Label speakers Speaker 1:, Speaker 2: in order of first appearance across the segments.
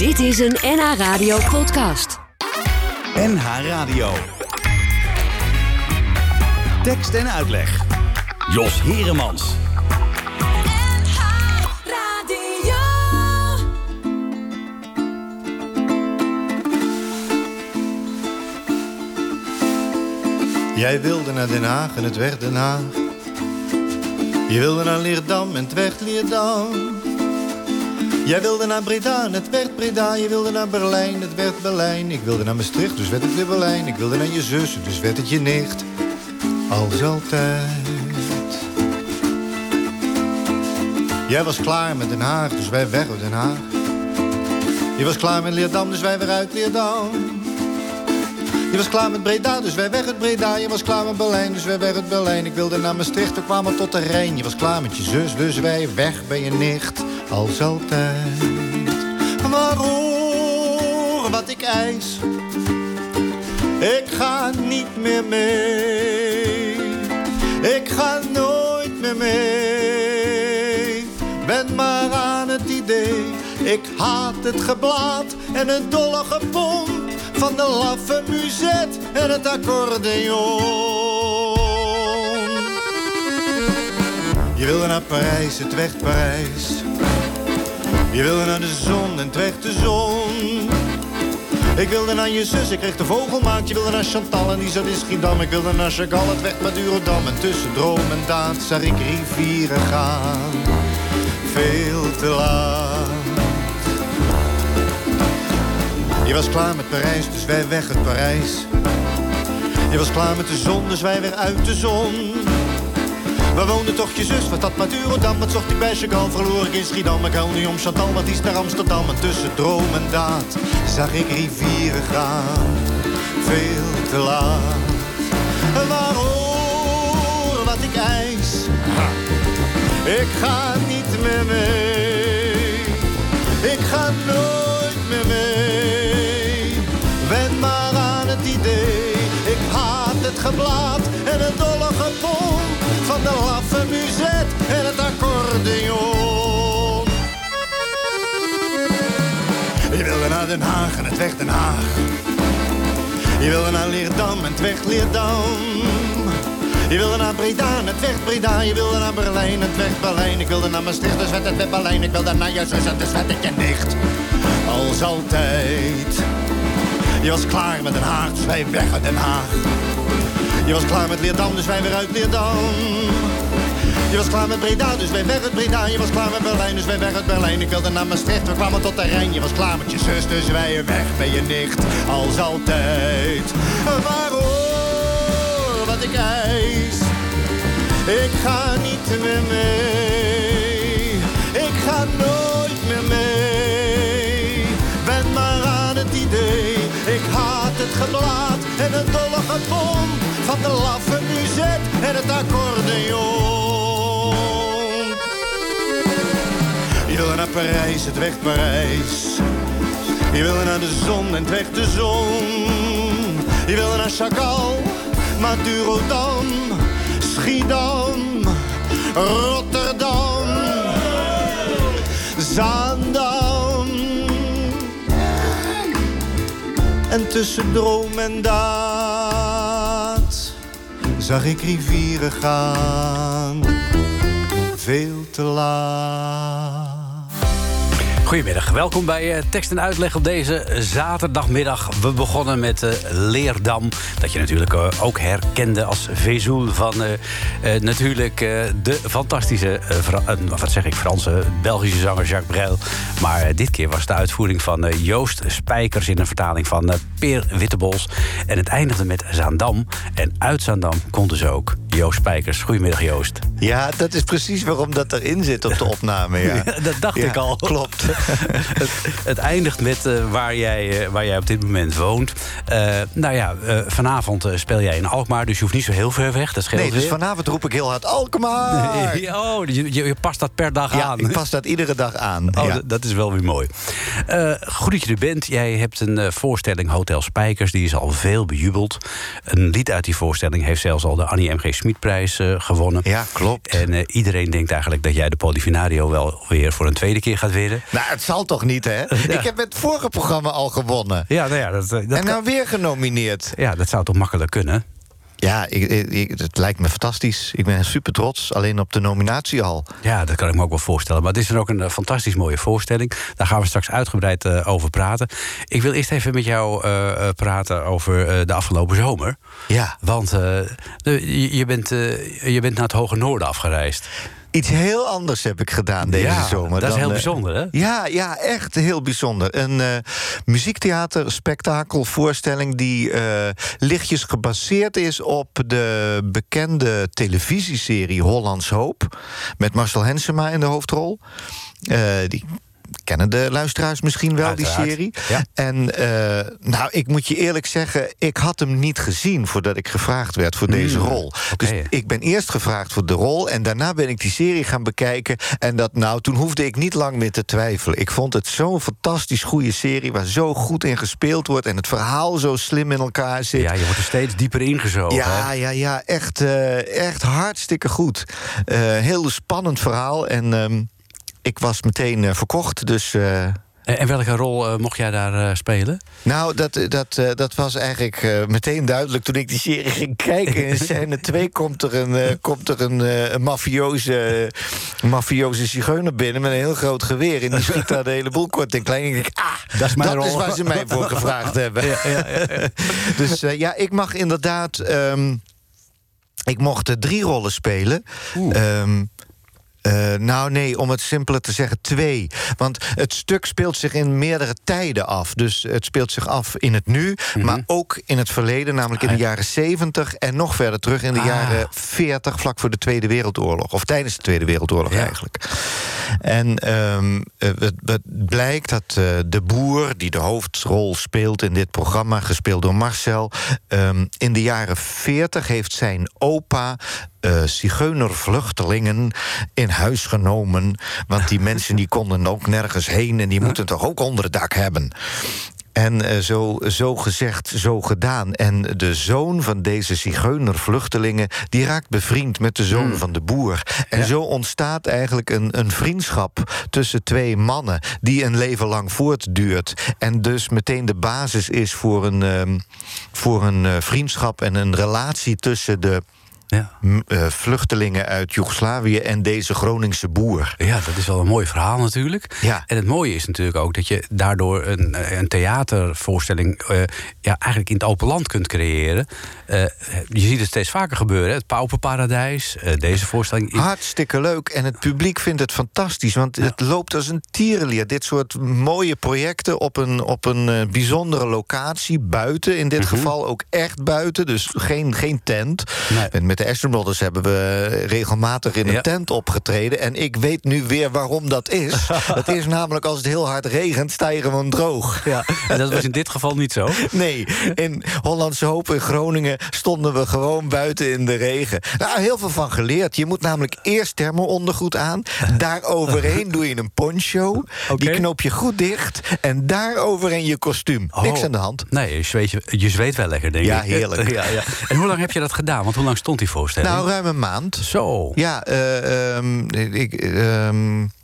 Speaker 1: Dit is een NH Radio podcast.
Speaker 2: NH Radio. Tekst en uitleg. Jos Heremans.
Speaker 3: Jij wilde naar Den Haag en het werd Den Haag. Je wilde naar Leerdam en het werd Leerdam. Jij wilde naar Breda het werd Breda. Je wilde naar Berlijn, het werd Berlijn. Ik wilde naar Maastricht, dus werd het weer Berlijn. Ik wilde naar je zus, dus werd het je nicht. Als altijd. Jij was klaar met Den Haag, dus wij weg uit Den Haag. Je was klaar met Leerdam, dus wij weer uit Leerdam. Je was klaar met Breda, dus wij weg uit Breda. Je was klaar met Berlijn, dus wij weg uit Berlijn. Ik wilde naar Maastricht, we kwamen tot de Rijn. Je was klaar met je zus, dus wij weg bij je nicht. Als altijd. Waarom wat ik eis? Ik ga niet meer mee. Ik ga nooit meer mee. Ben maar aan het idee. Ik haat het geblaad en het dolle gepomp van de laffe muzet en het accordeon. Je wilde naar Parijs, het werd Parijs. Je wilde naar de zon en werd de zon. Ik wilde naar je zus, ik kreeg de vogelmaat. Je wilde naar Chantal en die zat in Schiedam. Ik wilde naar Chagall, het werd Madurodam. En tussen droom en daad zag ik rivieren gaan. Veel te laat. Je was klaar met Parijs, dus wij weg uit Parijs. Je was klaar met de zon, dus wij weer uit de zon. Waar woonde toch je zus? Was dat Madurodam? Wat zocht ik bij Chagall? Verloor ik in Schiedam. Ik hou nu om Chantal, wat is naar Amsterdam? En tussen droom en daad zag ik rivieren gaan. Veel te laat. Waarom wat ik eis? Ik ga niet meer mee. Ik ga nooit meer mee. Wen maar aan het idee. Ik haat het geblaad en het dolle gepomp van de laffe muzet en het accordeon. Je wilde naar Den Haag en het werd Den Haag. Je wilde naar Leerdam en het werd Leerdam. Je wilde naar Breda en het werd Breda. Je wilde naar Berlijn en het werd Berlijn. Ik wilde naar Maastricht, dus werd het weer Berlijn. Ik wilde naar je en dus werd het je nicht. Als altijd. Je was klaar met Den Haag, dus wij weg uit Den Haag. Je was klaar met Leerdam, dus wij weer uit Leerdam. Je was klaar met Breda, dus wij weg uit Breda. Je was klaar met Berlijn, dus wij weg uit Berlijn. Ik wilde naar Maastricht, we kwamen tot de Rijn. Je was klaar met je zus, dus wij weg bij je nicht. Als altijd. Waarom wat ik eis? Ik ga niet meer mee. Ik ga nooit meer mee. Ben maar aan het idee. Ik haat het geblaad en het dolle gepomp van de laffe muzet en het accordeon. Je wilde naar Parijs, het werd Parijs. Je wilde naar de zon en het werd de zon. Je wilde naar Chagall, Madurodam, Schiedam, Rotterdam, Zaandam. En tussen droom en daad zag ik rivieren gaan. Veel te laat.
Speaker 4: Goedemiddag, welkom bij uh, Tekst en Uitleg op deze zaterdagmiddag. We begonnen met uh, Leerdam, dat je natuurlijk uh, ook herkende als Vezoul van natuurlijk de fantastische, wat zeg ik, Franse, Belgische zanger Jacques Brel. Maar dit keer was de uitvoering van Joost Spijkers in een vertaling van Peer Wittebols. En het eindigde met Zaandam. En uit Zaandam komt dus ook Joost Spijkers. Goedemiddag Joost.
Speaker 3: Ja, dat is precies waarom dat erin zit op de opname. Ja,
Speaker 4: dat dacht
Speaker 3: ja,
Speaker 4: ik al.
Speaker 3: Klopt.
Speaker 4: het, het, eindigt met uh, waar, jij, uh, waar jij op dit moment woont. Uh, nou ja, vanavond speel jij in Alkmaar, dus je hoeft niet zo heel ver weg. Dat scheelt
Speaker 3: nee, dus
Speaker 4: weer.
Speaker 3: vanavond roep ik heel hard Alkmaar!
Speaker 4: oh, je, je, past dat per dag
Speaker 3: ja,
Speaker 4: aan.
Speaker 3: ik pas dat iedere dag aan.
Speaker 4: Oh, dat is wel weer mooi. goed dat je er bent. Jij hebt een voorstelling Hotel Spijkers, die is al veel bejubeld. Een lied uit die voorstelling heeft zelfs al de Annie M.G. Schmidprijs gewonnen.
Speaker 3: Ja, klopt.
Speaker 4: En uh, iedereen denkt eigenlijk dat jij de Polifinario wel weer voor een tweede keer gaat winnen.
Speaker 3: Nou, het zal toch niet, hè? Ik heb het vorige programma al gewonnen.
Speaker 4: Ja, nou ja, dat, dat
Speaker 3: en nou weer genomineerd.
Speaker 4: Ja, dat zou toch makkelijk kunnen?
Speaker 3: Ja, ik, ik, het lijkt me fantastisch. Ik ben super trots, alleen op de nominatie al.
Speaker 4: Ja, dat kan ik me ook wel voorstellen. Maar het is er ook een uh, fantastisch mooie voorstelling. Daar gaan we straks uitgebreid uh, over praten. Ik wil eerst even met jou uh, praten over de afgelopen zomer.
Speaker 3: Ja.
Speaker 4: Want je, bent, je bent naar het Hoge Noorden afgereisd.
Speaker 3: Iets heel anders heb ik gedaan deze
Speaker 4: ja,
Speaker 3: zomer.
Speaker 4: Dat is heel bijzonder, hè?
Speaker 3: Ja, ja, echt heel bijzonder. Een uh, muziektheater, spektakel, voorstelling die uh, lichtjes gebaseerd is op de bekende televisieserie Hollands Hoop. Met Marcel Hensema in de hoofdrol. Die kennen de luisteraars misschien wel,
Speaker 4: Uiteraard.
Speaker 3: die serie.
Speaker 4: Ja.
Speaker 3: En uh, nou, ik moet je eerlijk zeggen, ik had hem niet gezien voordat ik gevraagd werd voor deze
Speaker 4: Mm,
Speaker 3: rol. Dus ik ben eerst gevraagd voor de rol en daarna ben ik die serie gaan bekijken. En dat, nou, toen hoefde ik niet lang meer te twijfelen. Ik vond het zo'n fantastisch goede serie waar zo goed in gespeeld wordt en het verhaal zo slim in elkaar zit.
Speaker 4: Ja, je wordt er steeds dieper ingezogen.
Speaker 3: Ja,
Speaker 4: hè?
Speaker 3: ja, ja, echt, uh, echt hartstikke goed. Uh, heel spannend verhaal en um, ik was meteen uh, verkocht, dus... Uh,
Speaker 4: en welke rol uh, mocht jij daar uh, spelen?
Speaker 3: Nou, dat, dat, uh, dat was eigenlijk meteen duidelijk toen ik die serie ging kijken. In scène 2 komt er een, komt er een, een mafioze, mafioze zigeuner binnen met een heel groot geweer. En die schiet daar de hele boel kort en klein. En ik denk, ah,
Speaker 4: dat is, mijn
Speaker 3: dat
Speaker 4: rol.
Speaker 3: is waar ze mij voor gevraagd hebben.
Speaker 4: Ja, ja, ja.
Speaker 3: dus ja, ik mag inderdaad... Um, ik mocht drie rollen spelen. Um, uh, nou nee, om het simpeler te zeggen, twee. Want het stuk speelt zich in meerdere tijden af. Dus het speelt zich af in het nu, mm -hmm. maar ook in het verleden... namelijk in de jaren 70 en nog verder terug in de ah. jaren 40... vlak voor de Tweede Wereldoorlog. Of tijdens de Tweede Wereldoorlog ja. eigenlijk. En um, het, het, blijkt dat uh, de boer, die de hoofdrol speelt in dit programma... gespeeld door Marcel, um, in de jaren 40 heeft zijn opa... Uh, zigeunervluchtelingen in huis genomen. Want die mensen die konden ook nergens heen... en die moeten toch ook onder het dak hebben. En uh, zo, zo gezegd, zo gedaan. En de zoon van deze zigeunervluchtelingen... die raakt bevriend met de zoon mm. van de boer. En ja. zo ontstaat eigenlijk een, een vriendschap tussen twee mannen... die een leven lang voortduurt. En dus meteen de basis is voor een, um, voor een uh, vriendschap en een relatie tussen de...
Speaker 4: Ja.
Speaker 3: Uh, vluchtelingen uit Joegoslavië en deze Groningse boer.
Speaker 4: Ja, dat is wel een mooi verhaal natuurlijk.
Speaker 3: Ja.
Speaker 4: En het mooie is natuurlijk ook dat je daardoor een, een theatervoorstelling... Uh, ja, eigenlijk in het open land kunt creëren. Uh, je ziet het steeds vaker gebeuren. Het Pauperparadijs, deze voorstelling.
Speaker 3: Hartstikke leuk. En het publiek vindt het fantastisch. Want ja. het loopt als een tierenlier. Dit soort mooie projecten op een, op een bijzondere locatie. Buiten, in dit
Speaker 4: Mhm.
Speaker 3: geval ook echt buiten. Dus geen, geen tent.
Speaker 4: Nee.
Speaker 3: Met de Ashton Brothers hebben we regelmatig in een
Speaker 4: Ja.
Speaker 3: tent opgetreden. En ik weet nu weer waarom dat is. dat is namelijk als het heel hard regent, sta je gewoon droog.
Speaker 4: Ja, en dat was in dit geval niet zo.
Speaker 3: Nee, in Hollandse Hoop in Groningen stonden we gewoon buiten in de regen. Nou, heel veel van geleerd. Je moet namelijk eerst thermo-ondergoed aan. Daar overheen doe je een poncho. Die knoop je goed dicht. En daar overheen je kostuum. Niks
Speaker 4: Oh.
Speaker 3: aan de hand.
Speaker 4: Nee, je zweet, je, je zweet wel lekker, denk
Speaker 3: Ja,
Speaker 4: ik.
Speaker 3: heerlijk.
Speaker 4: Ja, ja. En hoe lang heb je dat gedaan? Want hoe lang stond die voorstelling?
Speaker 3: Nou, ruim een maand.
Speaker 4: Zo.
Speaker 3: Ja, eh, ehm, ik, ehm, v-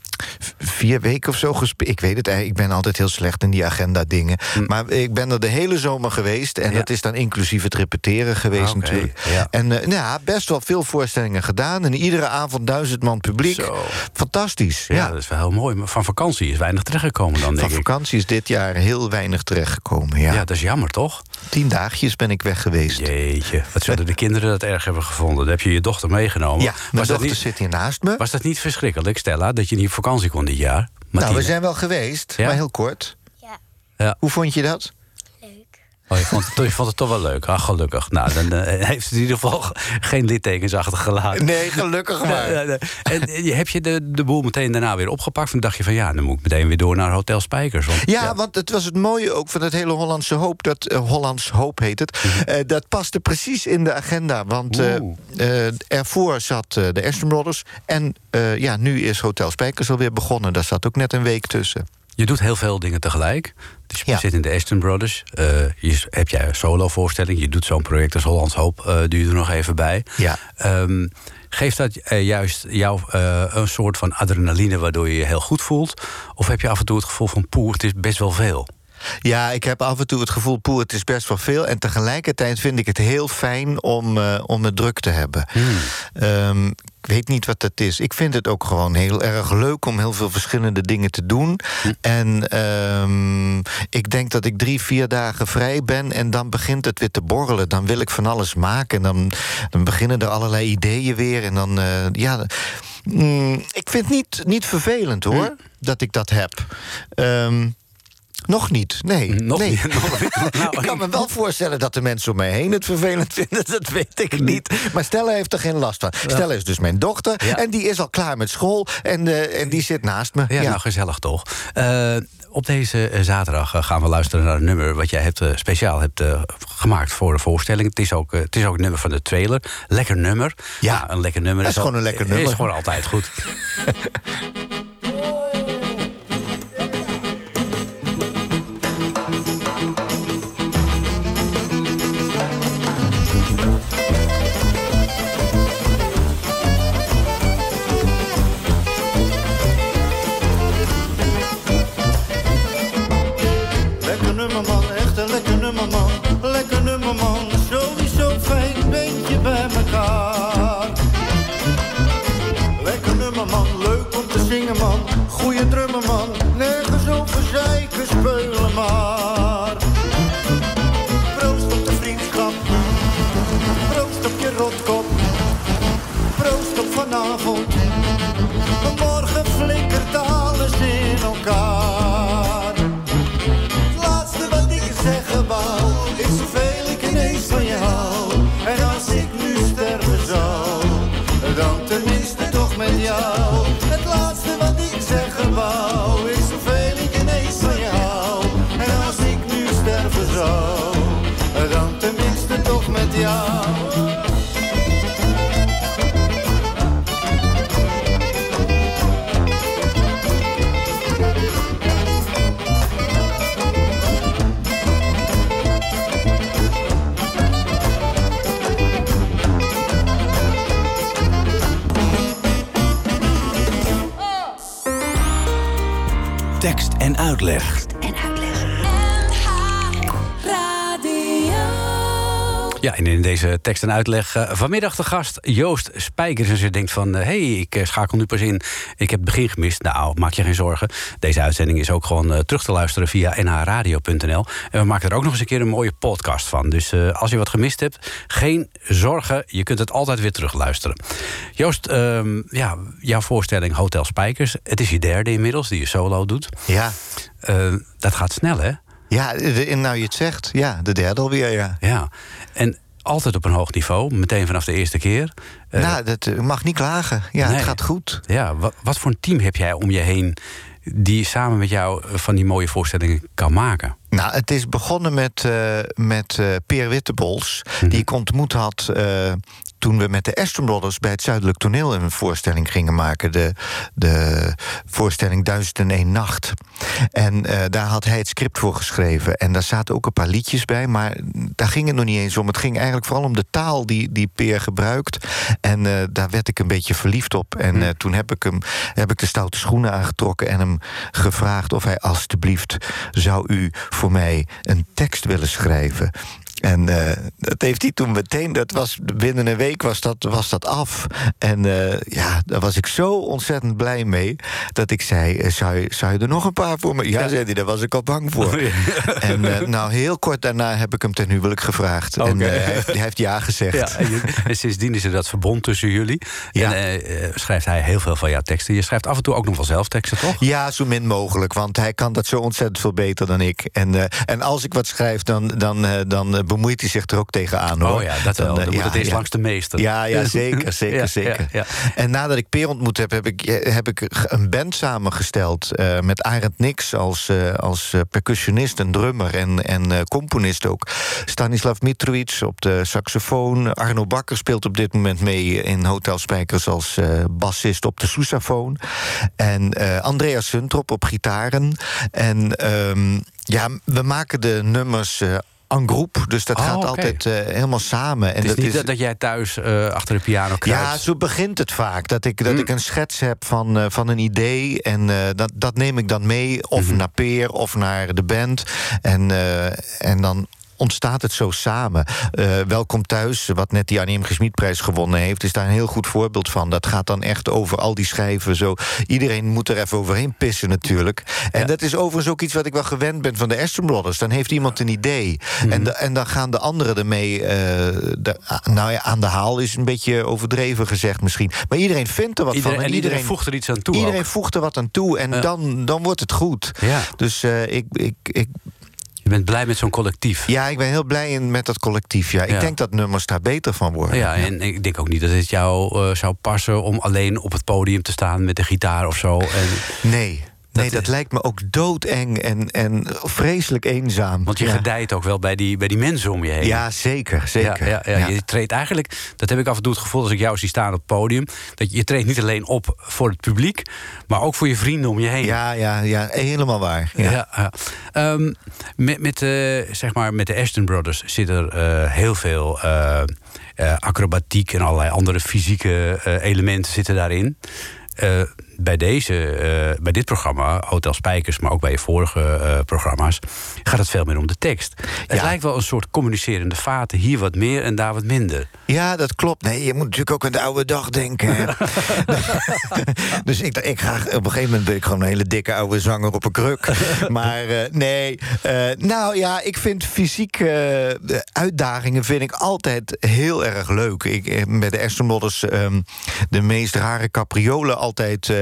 Speaker 3: vier weken of zo gespeeld. Ik weet het eigenlijk, ik ben altijd heel slecht in die agenda-dingen. Maar ik ben er de hele zomer geweest. En
Speaker 4: Hm. Ja.
Speaker 3: dat is dan inclusief het repeteren geweest natuurlijk.
Speaker 4: ja.
Speaker 3: En eh, nou ja, best wel veel voorstellingen gedaan. En iedere avond duizend man publiek.
Speaker 4: Zo.
Speaker 3: Fantastisch.
Speaker 4: Ja,
Speaker 3: Ja.
Speaker 4: dat is wel heel mooi. Maar van vakantie is weinig terechtgekomen dan, denk
Speaker 3: Van vakantie is dit jaar heel weinig terechtgekomen. Ja.
Speaker 4: Ja, dat is jammer, toch?
Speaker 3: Tien dagjes ben ik weg geweest.
Speaker 4: Jeetje, wat zullen de kinderen dat erg hebben gevonden? Dan heb je je dochter meegenomen.
Speaker 3: Ja, mijn
Speaker 4: was, dat
Speaker 3: dochter
Speaker 4: niet,
Speaker 3: zit hier naast me.
Speaker 4: was dat niet verschrikkelijk, Stella, dat je niet op vakantie kon dit jaar?
Speaker 3: nou, we zijn wel geweest,
Speaker 4: Ja?
Speaker 3: maar heel kort.
Speaker 5: Ja,
Speaker 4: Ja.
Speaker 3: Hoe vond je dat?
Speaker 4: Oh, je, vond het, je vond het toch wel leuk. Ah, gelukkig. Nou, dan eh, heeft het in ieder geval geen littekens achtergelaten.
Speaker 3: Nee, gelukkig maar.
Speaker 4: En eh, heb je de, de boel meteen daarna weer opgepakt? Van dacht je van ja, dan moet ik meteen weer door naar Hotel Spijkers. Want,
Speaker 3: Ja, want het was het mooie ook van het hele Hollandse Hoop. Dat eh, Hollands Hoop heet het. eh, dat paste precies in de agenda. Want ervoor zat de Ashton Brothers. En ja, nu is Hotel Spijkers alweer begonnen. Daar zat ook net een week tussen.
Speaker 4: Je doet heel veel dingen tegelijk. Dus je
Speaker 3: Ja.
Speaker 4: zit in de Aston Brothers. eh, je heb jij een solo-voorstelling. Je doet zo'n project als Hollands Hoop. doe je er nog even bij.
Speaker 3: Ja.
Speaker 4: Ehm, geeft dat eh, juist jou een soort van adrenaline... waardoor je je heel goed voelt? Of heb je af en toe het gevoel van... poeh, het is best wel veel?
Speaker 3: Ja, ik heb af en toe het gevoel, poeh, het is best wel veel. En tegelijkertijd vind ik het heel fijn om, eh, om het druk te hebben. Ehm, ik weet niet wat dat is. Ik vind het ook gewoon heel erg leuk om heel veel verschillende dingen te doen. En ehm, ik denk dat ik drie, vier dagen vrij ben en dan begint het weer te borrelen. Dan wil ik van alles maken. En dan, dan beginnen er allerlei ideeën weer. En dan, eh, ja. mm, ik vind het niet, niet vervelend hoor, dat ik dat heb. Ehm, nog niet, nee.
Speaker 4: Nog
Speaker 3: nee.
Speaker 4: niet, nog niet. Nou,
Speaker 3: ik kan me wel voorstellen dat de mensen om mij heen het vervelend vinden. Dat weet ik niet. Maar Stella heeft er geen last van. Stella is dus mijn dochter.
Speaker 4: Ja.
Speaker 3: En die is al klaar met school. En, eh, en die zit naast me.
Speaker 4: Ja, nou gezellig toch. Eh, op deze eh, zaterdag gaan we luisteren naar een nummer... wat jij hebt, speciaal hebt gemaakt voor de voorstelling. Het is, ook, het is ook nummer van de trailer. Lekker nummer.
Speaker 3: Ja.
Speaker 4: Nou, een lekker nummer.
Speaker 3: Dat is gewoon een lekker nummer.
Speaker 4: Is gewoon altijd goed.
Speaker 6: zou, dan tenminste toch met jou.
Speaker 2: Tekst. En uitleg.
Speaker 4: Ja, en in deze tekst en uitleg eh, vanmiddag de gast Joost Spijkers. En je denkt van, hé, hey, ik eh, schakel nu pas in. Ik heb het begin gemist. Nou, maak je geen zorgen. Deze uitzending is ook gewoon eh, terug te luisteren via nhradio.nl. En we maken er ook nog eens een keer een mooie podcast van. Dus eh, als je wat gemist hebt, geen zorgen. Je kunt het altijd weer terugluisteren. Joost, ehm, ja, jouw voorstelling Hotel Spijkers. Het is je derde inmiddels, die je solo doet.
Speaker 3: Ja.
Speaker 4: Eh, dat gaat snel, hè?
Speaker 3: Ja, de- nou je het zegt. Ja, de derde alweer, ja.
Speaker 4: Ja. En altijd op een hoog niveau, meteen vanaf de eerste keer. Eh,
Speaker 3: nou, dat eh, mag niet klagen. Ja,
Speaker 4: nee.
Speaker 3: het gaat goed.
Speaker 4: Ja, wat, wat voor een team heb jij om je heen die samen met jou eh, van die mooie voorstellingen kan maken?
Speaker 3: Nou, het is begonnen met, eh, met Peer Wittebols,
Speaker 4: Mhm.
Speaker 3: die ik ontmoet had toen we met de Aston Brothers bij het Zuidelijk Toneel een voorstelling gingen maken. De, de voorstelling Duizend en één Nacht. En eh, daar had hij het script voor geschreven. En daar zaten ook een paar liedjes bij, maar daar ging het nog niet eens om. Het ging eigenlijk vooral om de taal die, die Peer gebruikt. En eh, daar werd ik een beetje verliefd op. En eh, toen heb ik, hem, heb ik de stoute schoenen aangetrokken en hem gevraagd of hij alstublieft zou u voor mij een tekst willen schrijven. En eh, dat heeft hij toen meteen, dat was binnen een week was dat, was dat af. En eh, ja, daar was ik zo ontzettend blij mee. Dat ik zei: eh, zou je, zou je er nog een paar voor me? Ja, zei hij, daar was ik al bang voor. En nou, heel kort daarna heb ik hem ten huwelijk gevraagd. En hij, heeft, hij heeft ja gezegd.
Speaker 4: Ja, en, sindsdien is er dat verbond tussen jullie.
Speaker 3: Ja.
Speaker 4: En schrijft hij heel veel van jouw teksten. Je schrijft af en toe ook nog wel zelf teksten, toch?
Speaker 3: Ja, zo min mogelijk, want hij kan dat zo ontzettend veel beter dan ik. En, en als ik wat schrijf, dan, dan, dan bemoeit hij zich er ook tegenaan hoor.
Speaker 4: Oh ja, dat wel. Dan,
Speaker 3: eh,
Speaker 4: moet
Speaker 3: ja,
Speaker 4: het eerst
Speaker 3: ja.
Speaker 4: langs de meester.
Speaker 3: Ja, ja, zeker, zeker, zeker. En nadat ik Peer ontmoet heb, heb ik, eh, heb ik een band samengesteld... eh, met Arend Nix als, als percussionist en drummer en, en componist ook. Stanislav Mitrovic op de saxofoon. Arno Bakker speelt op dit moment mee in Hotel Spijkers... als bassist op de sousaphone. En Andreas Suntrop op gitaren. En ehm, ja, we maken de nummers... en groep, dus dat
Speaker 4: Oh,
Speaker 3: gaat altijd eh, helemaal samen. En
Speaker 4: Het is
Speaker 3: dat
Speaker 4: niet dat, dat jij thuis eh, achter de piano kruipt.
Speaker 3: ja, zo begint het vaak. Dat ik, dat
Speaker 4: Mm.
Speaker 3: ik een schets heb van, eh, van een idee. En dat, dat neem ik dan mee. Of
Speaker 4: Mhm.
Speaker 3: naar Peer of naar de band. En, en dan ontstaat het zo samen. Eh, Welkom thuis, wat net die Annie M. Gesmiedprijs gewonnen heeft... is daar een heel goed voorbeeld van. Dat gaat dan echt over al die schijven. Zo. Iedereen moet er even overheen pissen natuurlijk. En
Speaker 4: Ja.
Speaker 3: dat is overigens ook iets wat ik wel gewend ben van de Aston Brothers. Dan heeft iemand een idee.
Speaker 4: Mhm.
Speaker 3: en, de- en dan gaan de anderen ermee... eh, de- nou ja, aan de haal is een beetje overdreven gezegd misschien. Maar iedereen vindt er wat
Speaker 4: Iedereen,
Speaker 3: van.
Speaker 4: en iedereen voegt er iets aan toe.
Speaker 3: Iedereen
Speaker 4: ook.
Speaker 3: voegt er wat aan toe en
Speaker 4: Ja.
Speaker 3: dan, dan wordt het goed.
Speaker 4: Ja.
Speaker 3: Dus eh, ik, ik, ik,
Speaker 4: Je bent blij met zo'n collectief.
Speaker 3: ja, ik ben heel blij in, met dat collectief. Ja. Ik
Speaker 4: Ja.
Speaker 3: denk dat nummers daar beter van worden.
Speaker 4: Ja, en ik denk ook niet dat het jou eh, zou passen om alleen op het podium te staan met de gitaar of zo. En,
Speaker 3: Nee, nee
Speaker 4: Dat is-
Speaker 3: lijkt me ook doodeng en, en vreselijk eenzaam.
Speaker 4: want je
Speaker 3: ja.
Speaker 4: gedijt ook wel bij die, bij die mensen om je heen.
Speaker 3: Ja, zeker, zeker.
Speaker 4: Ja, ja. Je treedt eigenlijk, dat heb ik af en toe het gevoel als ik jou zie staan op het podium. Dat je, je treedt niet alleen op voor het publiek, maar ook voor je vrienden om je heen.
Speaker 3: Ja, ja, ja, helemaal waar. Ja.
Speaker 4: Ehm, met, met, eh, zeg maar, met de Ashton Brothers zit er eh, heel veel eh, acrobatiek en allerlei andere fysieke elementen zitten daarin. Bij, deze, eh, bij dit programma, Hotel Spijkers, maar ook bij je vorige eh, programma's, gaat het veel meer om de tekst. Het
Speaker 3: Ja.
Speaker 4: lijkt wel een soort communicerende vaten, hier wat meer en daar wat minder.
Speaker 3: Ja, dat klopt. Nee, je moet natuurlijk ook aan de oude dag denken. dus ik, ik ga, op een gegeven moment ben ik gewoon een hele dikke oude zanger op een kruk. maar eh, nee, nou ja, ik vind fysieke uitdagingen vind ik altijd heel erg leuk. Ik heb bij de Aston Brothers ehm, de meest rare capriolen altijd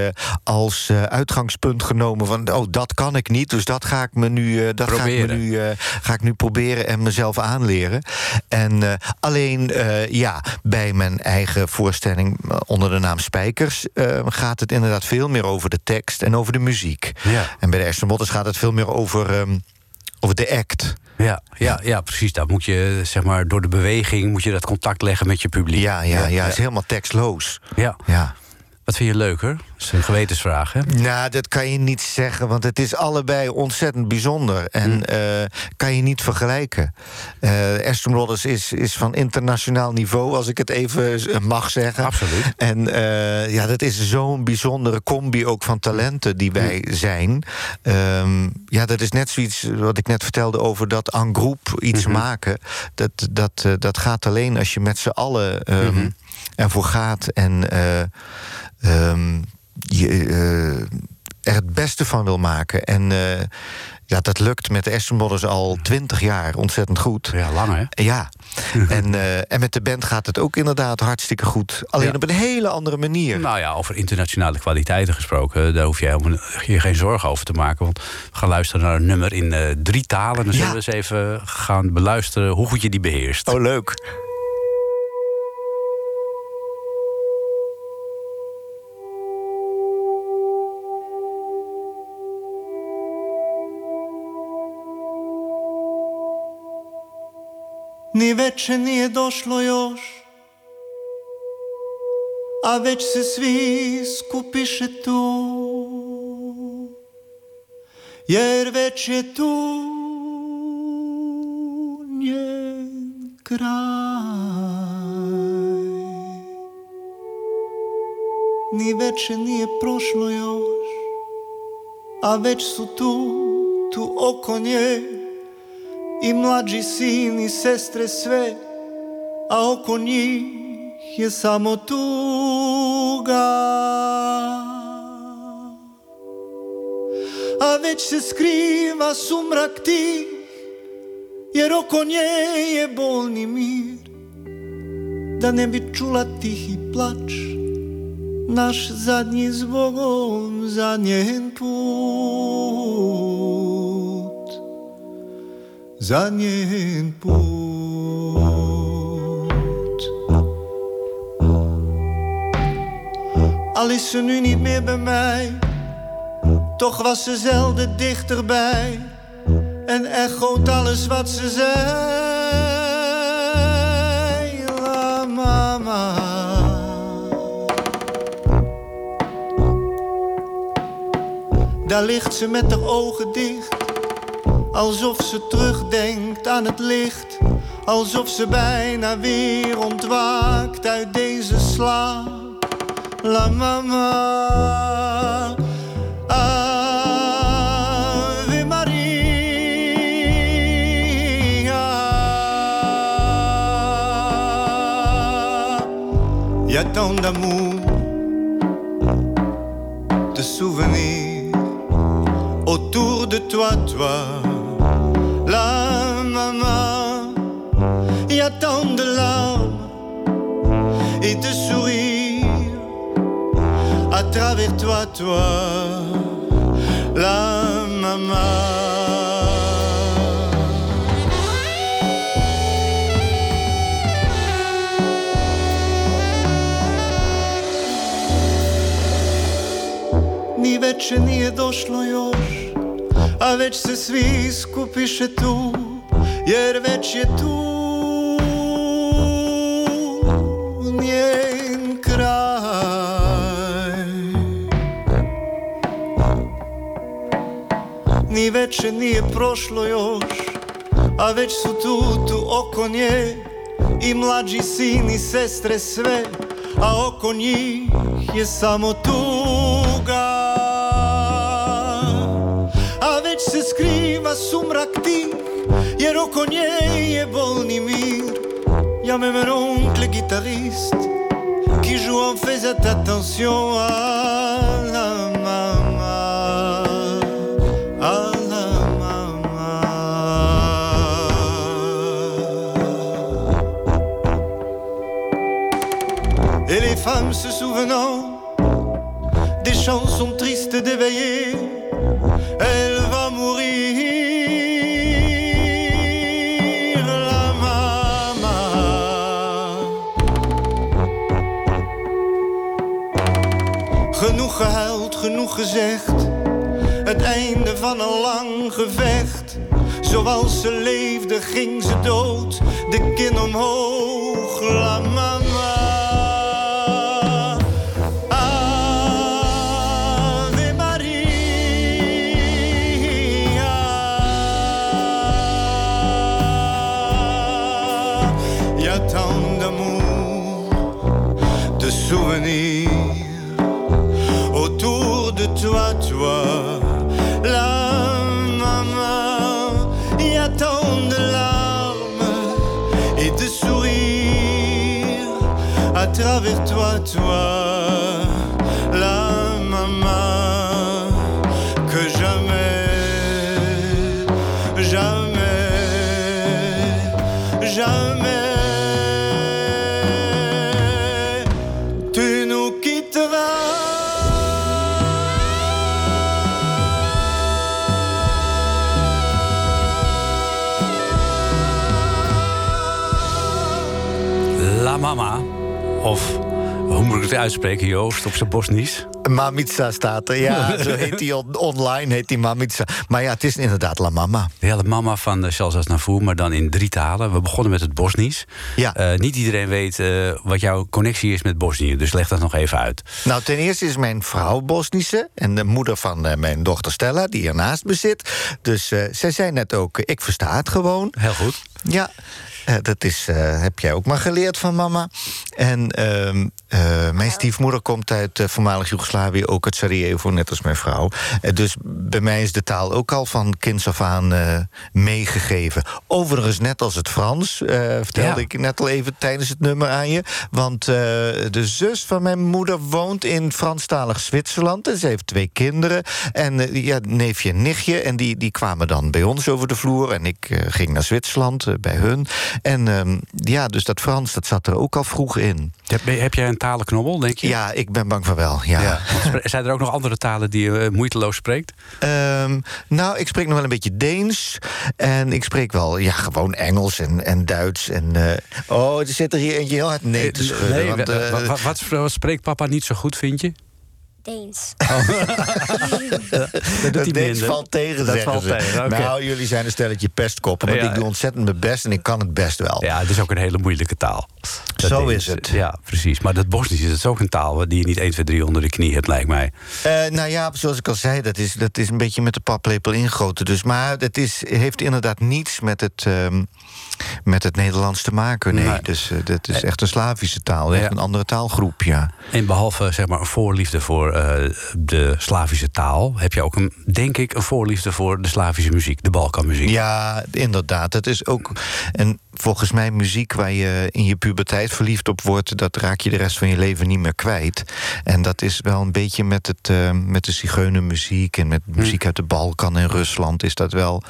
Speaker 3: als eh, uitgangspunt genomen van oh dat kan ik niet, dus dat ga ik me nu, eh, dat ga ik me
Speaker 4: Proberen.
Speaker 3: nu eh, ga ik nu proberen en mezelf aanleren. En eh, alleen eh, ja, bij mijn eigen voorstelling eh, onder de naam Spijkers eh, gaat het inderdaad veel meer over de tekst en over de muziek.
Speaker 4: Ja.
Speaker 3: En bij de Aston Botters gaat het veel meer over, ehm, over de act.
Speaker 4: Ja, ja, ja, precies. Daar moet je, zeg maar, door de beweging moet je dat contact leggen met je publiek.
Speaker 3: Ja, ja, ja, is helemaal tekstloos.
Speaker 4: ja.
Speaker 3: Ja.
Speaker 4: Wat vind je leuker? Dat is een gewetensvraag, hè?
Speaker 3: Nou, dat kan je niet zeggen, want het is allebei ontzettend bijzonder. En
Speaker 4: Hmm.
Speaker 3: eh, kan je niet vergelijken. Eh Aston Brothers is, is van internationaal niveau, als ik het even eh, mag zeggen.
Speaker 4: Absoluut.
Speaker 3: En ja, dat is zo'n bijzondere combi ook van talenten die wij zijn. Ehm, ja, dat is net zoiets wat ik net vertelde over dat en groep iets maken. Dat, dat, dat gaat alleen als je met z'n allen ehm, ervoor gaat en eh, ehm, je eh, er het beste van wil maken. En eh, ja, dat lukt met de Aston Brothers al twintig jaar ontzettend goed.
Speaker 4: Ja, lang, hè?
Speaker 3: Ja, en, eh, en met de band gaat het ook inderdaad hartstikke goed. Alleen
Speaker 4: Ja.
Speaker 3: op een hele andere manier.
Speaker 4: Nou ja, over internationale kwaliteiten gesproken, daar hoef je helemaal je geen zorgen over te maken. Want we gaan luisteren naar een nummer in drie talen. Dan zullen
Speaker 3: Ja.
Speaker 4: we eens even gaan beluisteren hoe goed je die beheerst.
Speaker 3: Oh, leuk.
Speaker 7: Ni veče nije došlo još A već se svi skupiše tu. Jer već je tu njen kraj. Ni veče nije prošlo još A već su tu, tu oko nje i mlađi sin i sestre sve, a oko njih je samo tuga. A već se skriva sumrak ti, jer oko nje je bolni mir, da ne bi čula tihi plač, naš zadnji zbogom za njen put zanjen poot.
Speaker 3: Al is ze nu niet meer bij mij, toch was ze zelden dichterbij en echoot alles wat ze zei. La mama. Daar ligt ze met haar ogen dicht alsof ze terugdenkt aan het licht. Alsof ze bijna weer ontwaakt uit deze slaap. La mama. Maria. Y a tant d'amour, de souvenirs autour de toi, toi, Y a tant de larmes et de sourires à travers toi, toi, la maman. Ni veče nije došlo još, a već se svi skupiše tu, jer već je tu Ni veče nije prošlo još, a već su tu, tu oko nje i mlađi sin i sestre sve, a oko njih je samo tuga. A već se skriva sumrak tih, jer oko nje je bolni mir. Même un oncle guitariste qui joue en faisant attention à femmes se souvenant des chansons tristes d'éveiller, elle va mourir, la maman. Genoeg gehuild, genoeg gezegd. Het einde van een lang gevecht. Zoals ze leefde, ging ze dood. De kin omhoog, la mama. Souvenirs autour de toi, toi, la maman. Y a tant de larmes et de sourires à travers toi, toi,
Speaker 4: het uitspreken, Joost, op zijn Bosnisch?
Speaker 8: Mamitsa staat er, ja. Zo heet on- online, heet die Mamitsa. Maar ja, het is inderdaad La Mama.
Speaker 4: Ja, de mama van de Charles Aznavour, maar dan in drie talen. We begonnen met het Bosnisch.
Speaker 8: Ja.
Speaker 4: Eh, niet iedereen weet eh, wat jouw connectie is met Bosnië, dus leg dat nog even uit.
Speaker 8: Nou, ten eerste is mijn vrouw Bosnische... en de moeder van eh, mijn dochter Stella, die ernaast bezit. Dus eh, zij zei net ook, eh, ik versta het gewoon.
Speaker 4: Heel goed.
Speaker 8: Ja, eh, dat is, eh, heb jij ook maar geleerd van mama. En ehm, eh, mijn stiefmoeder komt uit eh, voormalig Joegoslavië, ook uit Sarajevo, net als mijn vrouw. Dus bij mij is de taal ook al van kinds af aan meegegeven. Overigens, net als het Frans, eh, vertelde
Speaker 4: Ja.
Speaker 8: ik net al even tijdens het nummer aan je. Want eh, de zus van mijn moeder woont in Franstalig Zwitserland. En ze heeft twee kinderen. En ja, neefje en nichtje. En die, die kwamen dan bij ons over de vloer. En ik ging naar Zwitserland bij hun. En ehm, ja, dus dat Frans, dat zat er ook al vroeg in.
Speaker 4: Heb, heb jij een talenknobbel, denk je?
Speaker 8: Ja, ik ben bang van wel. Ja.
Speaker 4: Zijn er ook nog andere talen die je eh, moeiteloos spreekt?
Speaker 8: Ehm, nou, ik spreek nog wel een beetje Deens. En ik spreek wel, ja, gewoon Engels en, en Duits. En, eh, oh, er zit er hier eentje heel hard nee te schudden.
Speaker 4: Nee,
Speaker 8: want,
Speaker 4: wa-
Speaker 8: eh,
Speaker 4: wa- wa- wat, wat spreekt papa niet zo goed, vind je?
Speaker 9: Deens.
Speaker 4: Dat doet hij
Speaker 3: Deens
Speaker 4: minder.
Speaker 3: valt tegen,
Speaker 4: Dat valt
Speaker 3: ze.
Speaker 4: tegen, oké.
Speaker 3: Nou, jullie zijn een stelletje pestkoppen. Want
Speaker 4: Ja.
Speaker 3: ik doe ontzettend mijn best en ik kan het best wel.
Speaker 4: Ja, het is ook een hele moeilijke taal. Dat
Speaker 3: Zo is het.
Speaker 4: Ja, precies. Maar dat Bosnisch is het ook een taal die je niet 1, 2, 3 onder de knie hebt, lijkt mij.
Speaker 3: Eh, nou ja, zoals ik al zei, dat is, dat is een beetje met de paplepel ingegoten. Dus, maar het is, heeft inderdaad niets met het, ehm, met het Nederlands te maken. Nee,
Speaker 4: Nee.
Speaker 3: dus eh, dat is echt een Slavische taal. Echt
Speaker 4: Ja.
Speaker 3: een andere taalgroep, ja.
Speaker 4: En behalve zeg maar, een voorliefde voor eh, de Slavische taal, heb je ook een, denk ik, een voorliefde voor de Slavische muziek, de Balkanmuziek.
Speaker 3: Ja, inderdaad. Het is ook. En volgens mij muziek waar je in je puberteit verliefd op wordt, dat raak je de rest van je leven niet meer kwijt. En dat is wel een beetje met, het, eh, met de zigeunermuziek en met muziek uit de Balkan en Rusland is dat wel.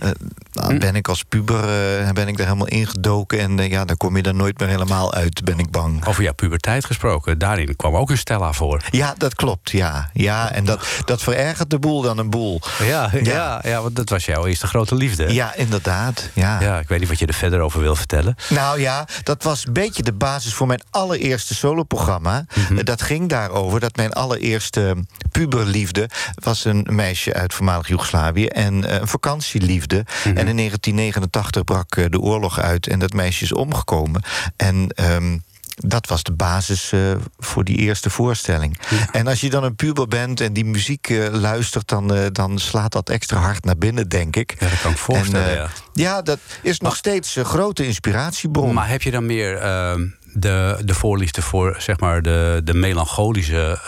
Speaker 3: eh, nou, ben ik als puber eh, ben ik er helemaal ingedoken en ja, dan kom je er nooit meer helemaal uit, ben ik bang.
Speaker 4: Over jouw puberteit gesproken, daarin kwam ook een Stella voor.
Speaker 3: Ja, dat klopt, ja. Ja, en dat, dat verergert de boel dan een boel.
Speaker 4: Ja, ja.
Speaker 3: Ja.
Speaker 4: ja, want dat was jouw eerste grote liefde.
Speaker 3: Ja, inderdaad. Ja.
Speaker 4: Ja, ik weet niet wat je er verder over wil vertellen.
Speaker 3: Nou ja, dat was een beetje de basis voor mijn allereerste soloprogramma. Eh, Dat ging daarover dat mijn allereerste puberliefde was een meisje uit voormalig Joegoslavië en eh, een vakantieliefde.
Speaker 4: Mhm.
Speaker 3: En in 1989 brak eh, de oorlog uit en dat meisje is omgekomen. En ehm, dat was de basis eh, voor die eerste voorstelling. En als je dan een puber bent en die muziek eh, luistert, dan, eh, dan slaat dat extra hard naar binnen, denk ik.
Speaker 4: Ja, dat kan ik voorstellen,
Speaker 3: En,
Speaker 4: ja.
Speaker 3: ja, dat is nog steeds een grote inspiratiebron.
Speaker 4: Maar heb je dan meer ehm, de, de voorliefde voor zeg maar, de, de melancholische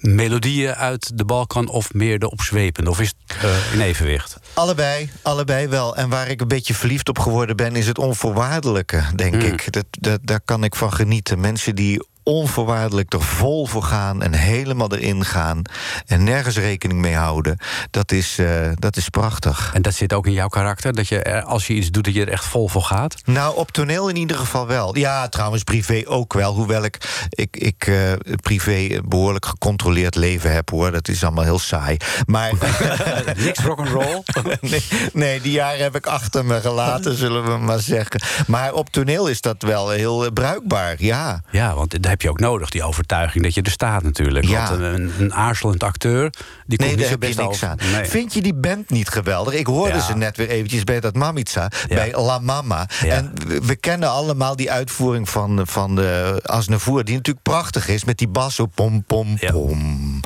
Speaker 4: melodieën uit de Balkan of meer de opzwepende? Of is het eh, in evenwicht?
Speaker 3: Allebei, allebei wel. En waar ik een beetje verliefd op geworden ben, is het onvoorwaardelijke, denk
Speaker 4: Mm.
Speaker 3: ik. Dat, dat, daar kan ik van genieten. Mensen die onvoorwaardelijk er vol voor gaan en helemaal erin gaan en nergens rekening mee houden, dat is, eh, dat is prachtig.
Speaker 4: En dat zit ook in jouw karakter? Dat je er, als je iets doet, dat je er echt vol voor gaat?
Speaker 3: Nou, op toneel in ieder geval wel. Ja, trouwens, privé ook wel. Hoewel ik, ik, ik eh, privé behoorlijk gecontroleerd leven heb, hoor. Dat is allemaal heel saai. Maar
Speaker 4: Niks rock'n'roll?
Speaker 3: nee, nee, die jaren heb ik achter me gelaten, zullen we maar zeggen. Maar op toneel is dat wel heel eh, bruikbaar, ja.
Speaker 4: Ja, want dat heb je ook nodig, die overtuiging dat je er staat natuurlijk.
Speaker 3: Ja.
Speaker 4: Want een, een aarzelend acteur, die komt
Speaker 3: Nee,
Speaker 4: niet zo
Speaker 3: heb je
Speaker 4: best
Speaker 3: niks
Speaker 4: over.
Speaker 3: aan.
Speaker 4: Nee.
Speaker 3: Vind je die band niet geweldig? Ik hoorde
Speaker 4: Ja.
Speaker 3: ze net weer eventjes bij dat Mamitza,
Speaker 4: Ja.
Speaker 3: bij La Mama. En we, we kennen allemaal die uitvoering van, van de Asnavoer... die natuurlijk prachtig is, met die bas zo pom, pom, pom.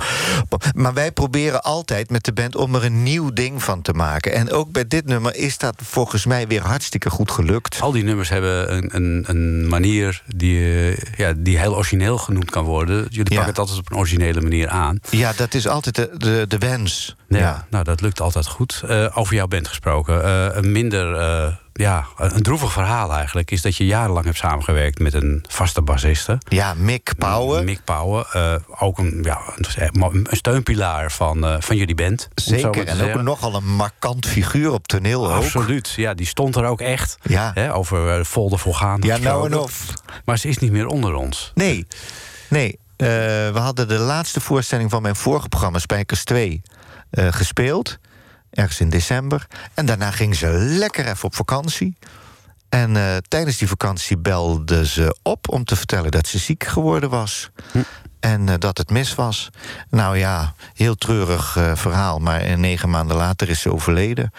Speaker 3: Maar wij proberen altijd met de band om er een nieuw ding van te maken. En ook bij dit nummer is dat volgens mij weer hartstikke goed gelukt.
Speaker 4: Al die nummers hebben een, een, een manier die, eh, ja, die heel origineel genoemd kan worden. Jullie
Speaker 3: Ja.
Speaker 4: pakken het altijd op een originele manier aan.
Speaker 3: Ja, dat is altijd de, de, de wens.
Speaker 4: Ja, nou, dat lukt altijd goed. Eh, over jouw band gesproken. eh, een minder, eh, ja, een droevig verhaal eigenlijk... is dat je jarenlang hebt samengewerkt met een vaste bassiste.
Speaker 3: Ja, Mick Power.
Speaker 4: Mick Pauwen. ook een, ja, een steunpilaar van, van jullie band.
Speaker 3: Zeker, en ook nogal een markant figuur op toneel ook.
Speaker 4: Absoluut, ja, die stond er ook echt.
Speaker 3: Ja.
Speaker 4: Hè, over Volder Volgaan
Speaker 3: Ja, nou en of.
Speaker 4: Maar ze is niet meer onder ons.
Speaker 3: Nee, nee. we hadden de laatste voorstelling van mijn vorige programma, Spijkers 2, eh, gespeeld. Ergens in december. En daarna ging ze lekker even op vakantie. En eh, tijdens die vakantie belde ze op om te vertellen dat ze ziek geworden was. En eh, dat het mis was. Nou ja, heel treurig eh, verhaal. Maar eh, negen maanden later is ze overleden.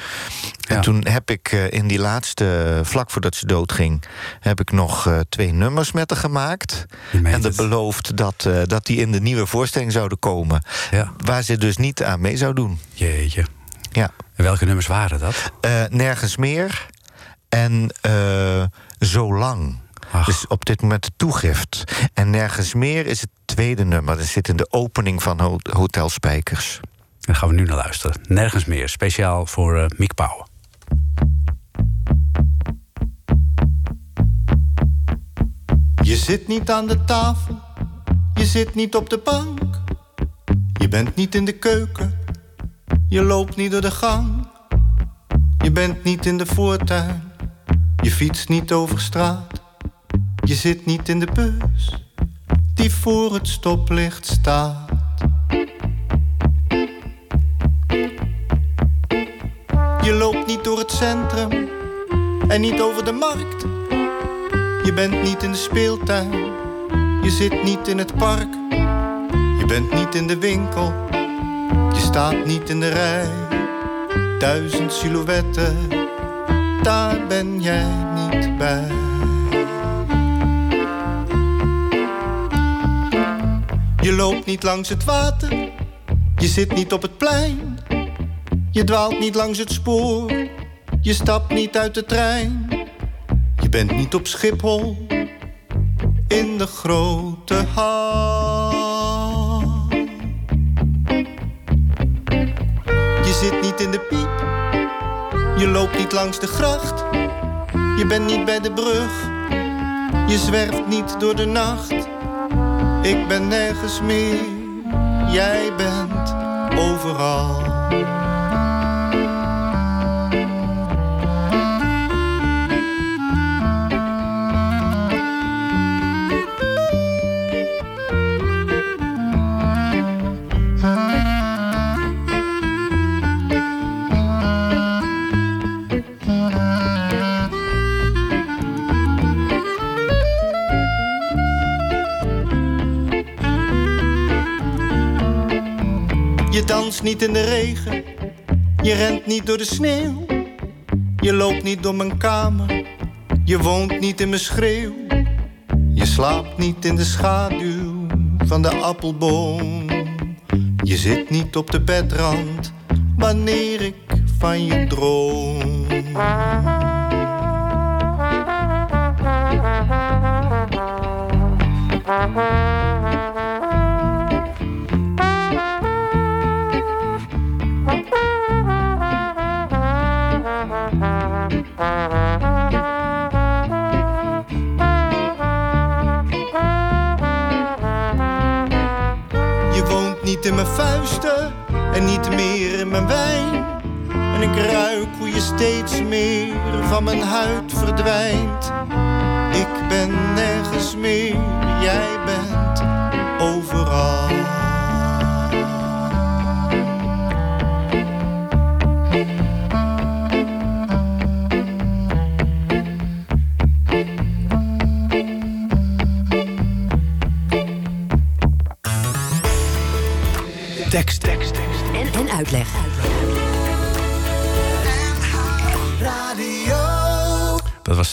Speaker 3: En toen heb ik in die laatste, vlak voordat ze doodging... heb ik nog twee nummers met haar gemaakt. En dat beloofd dat, dat die in de nieuwe voorstelling zouden komen.
Speaker 4: Ja.
Speaker 3: Waar ze dus niet aan mee zou doen.
Speaker 4: Jeetje.
Speaker 3: Ja.
Speaker 4: En welke nummers waren dat?
Speaker 3: Nergens meer. En zo lang.
Speaker 4: Ach.
Speaker 3: Dus op dit moment de toegift. En nergens meer is het tweede nummer. Dat zit in de opening van Ho- Hotel Spijkers.
Speaker 4: Daar gaan we nu naar luisteren. Nergens meer. Speciaal voor Mick Pauwen.
Speaker 7: Je zit niet aan de tafel, je zit niet op de bank. Je bent niet in de keuken, je loopt niet door de gang. Je bent niet in de voortuin, je fietst niet over straat. Je zit niet in de bus die voor het stoplicht staat. Je loopt niet door het centrum en niet over de markt. Je bent niet in de speeltuin, je zit niet in het park. Je
Speaker 3: bent niet in de winkel, je staat niet in de rij. Duizend silhouetten, daar ben jij niet bij. Je loopt niet langs het water, je zit niet op het plein. Je dwaalt niet langs het spoor, je stapt niet uit de trein. Je bent niet op Schiphol, in de grote hal. Je zit niet in de piep, je loopt niet langs de gracht. Je bent niet bij de brug, je zwerft niet door de nacht. Ik ben nergens meer, jij bent overal. Niet in de regen, je rent niet door de sneeuw. Je loopt niet door mijn kamer, je woont niet in mijn schreeuw. Je slaapt niet in de schaduw van de appelboom. Je zit niet op de bedrand wanneer ik van je droom. Mijn vuisten en niet meer in mijn wijn. En ik ruik hoe je steeds meer van mijn huid verdwijnt. Ik ben nergens meer,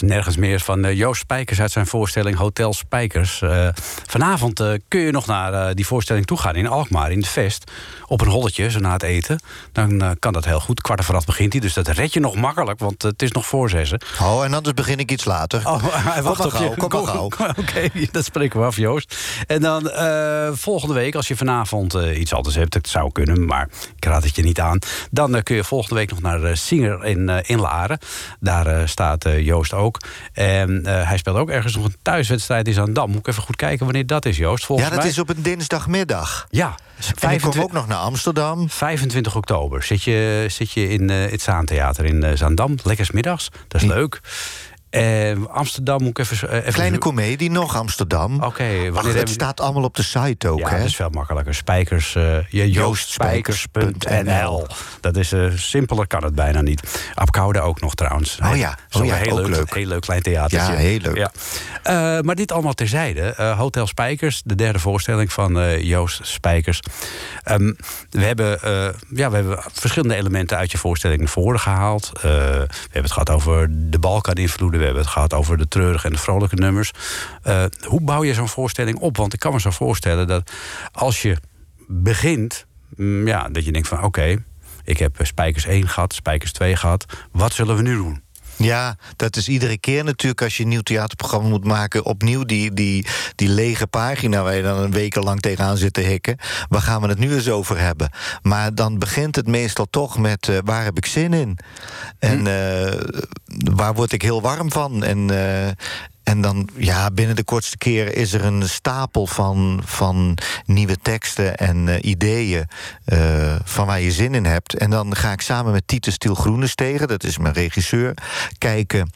Speaker 4: nergens meer van eh, Joost Spijkers uit zijn voorstelling Hotel Spijkers. Vanavond eh, kun je nog naar eh, die voorstelling toe gaan in Alkmaar, in het Vest. Op een holletje, zo na het eten. Dan eh, kan dat heel goed. Kwart over acht begint hij, dus dat red je nog makkelijk, want het is nog voor zessen.
Speaker 10: Oh, en anders begin ik iets later.
Speaker 4: Oh, wacht op
Speaker 10: gauw,
Speaker 4: je.
Speaker 10: kom maar gauw.
Speaker 4: Oké, dat spreken we af, Joost. En dan volgende week, als je vanavond iets anders hebt, dat zou kunnen, maar ik raad het je niet aan. Dan kun je volgende week nog naar Singer in, in Laren. Daar staat Joost ook. En hij speelt ook ergens nog een thuiswedstrijd in Zandam. Moet ik even goed kijken wanneer dat is, Joost. Volgens
Speaker 10: Ja, dat
Speaker 4: mij?
Speaker 10: is op een dinsdagmiddag.
Speaker 4: Ja,
Speaker 10: En ik kom ook nog naar Amsterdam.
Speaker 4: 25 oktober zit je, zit je in eh, het Zaantheater in eh, Zaandam. Lekker 's middags, dat is leuk. Eh, Amsterdam moet ik even... eh, even
Speaker 10: Kleine komedie, nog Amsterdam.
Speaker 4: Oké,
Speaker 10: Ach,
Speaker 4: hebben
Speaker 10: het staat allemaal op de site ook,
Speaker 4: Ja,
Speaker 10: hè?
Speaker 4: dat is veel makkelijker. Spijkers, eh je joostspijkers.nl. Dat is eh, simpeler kan het bijna niet. Apkoude ook nog trouwens.
Speaker 10: Oh ja,
Speaker 4: Zo
Speaker 10: oh ja,
Speaker 4: heel leuk,
Speaker 10: leuk.
Speaker 4: Heel leuk klein theatertje.
Speaker 10: Ja, heel leuk.
Speaker 4: Ja. Eh, maar dit allemaal terzijde. Eh, Hotel Spijkers, de derde voorstelling van eh, Joost Spijkers. Ehm, we, hebben, eh, ja, we hebben verschillende elementen uit je voorstelling naar voren gehaald. Eh, we hebben het gehad over de Balkan-invloeden. We hebben het gehad over de treurige en de vrolijke nummers. Eh, hoe bouw je zo'n voorstelling op? Want ik kan me zo voorstellen dat als je begint... mm, ja, dat je denkt van oké, ik heb eh, Spijkers 1 gehad, Spijkers 2 gehad. Wat zullen we nu doen?
Speaker 10: Ja, dat is iedere keer natuurlijk als je een nieuw theaterprogramma moet maken... opnieuw die, die, die lege pagina waar je dan een wekenlang tegenaan zit te hikken. Waar gaan we het nu eens over hebben? Maar dan begint het meestal toch met eh, waar heb ik zin in? En eh, waar word ik heel warm van? En, eh, en dan, ja, binnen de kortste keer is er een stapel van, van nieuwe teksten en eh, ideeën eh, van waar je zin in hebt. En dan ga ik samen met Titus Stiel Groenestegen, dat is mijn regisseur, kijken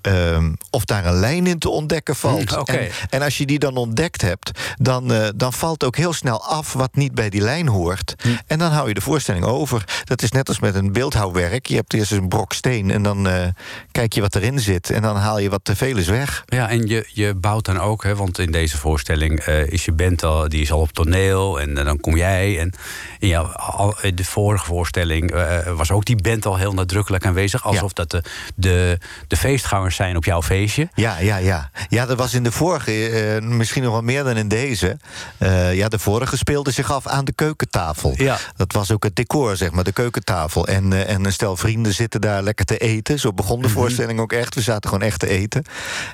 Speaker 3: ehm, of daar een lijn in te ontdekken valt. En, en als je die dan ontdekt hebt, dan, eh, dan valt ook heel snel af wat niet bij die lijn hoort.
Speaker 4: Hm.
Speaker 3: En dan hou je de voorstelling over. Dat is net als met een beeldhouwwerk. Je hebt eerst een brok steen en dan eh, kijk je wat erin zit. En dan haal je wat te veel is weg.
Speaker 4: Ja, en je, je bouwt dan ook, hè, want in deze voorstelling eh, is je band al, die is al op toneel en dan kom jij. En in al, de vorige voorstelling was ook die band al heel nadrukkelijk aanwezig, alsof dat de, de, de feestgangers zijn op jouw feestje.
Speaker 3: Ja, ja, ja. Ja, dat was in de vorige, eh, misschien nog wel meer dan in deze. Eh, ja, de vorige speelde zich af aan de keukentafel.
Speaker 4: Ja.
Speaker 3: Dat was ook het decor, zeg maar, de keukentafel. En, eh, en een stel vrienden zitten daar lekker te eten. Zo begon de voorstelling ook echt. We zaten gewoon echt te eten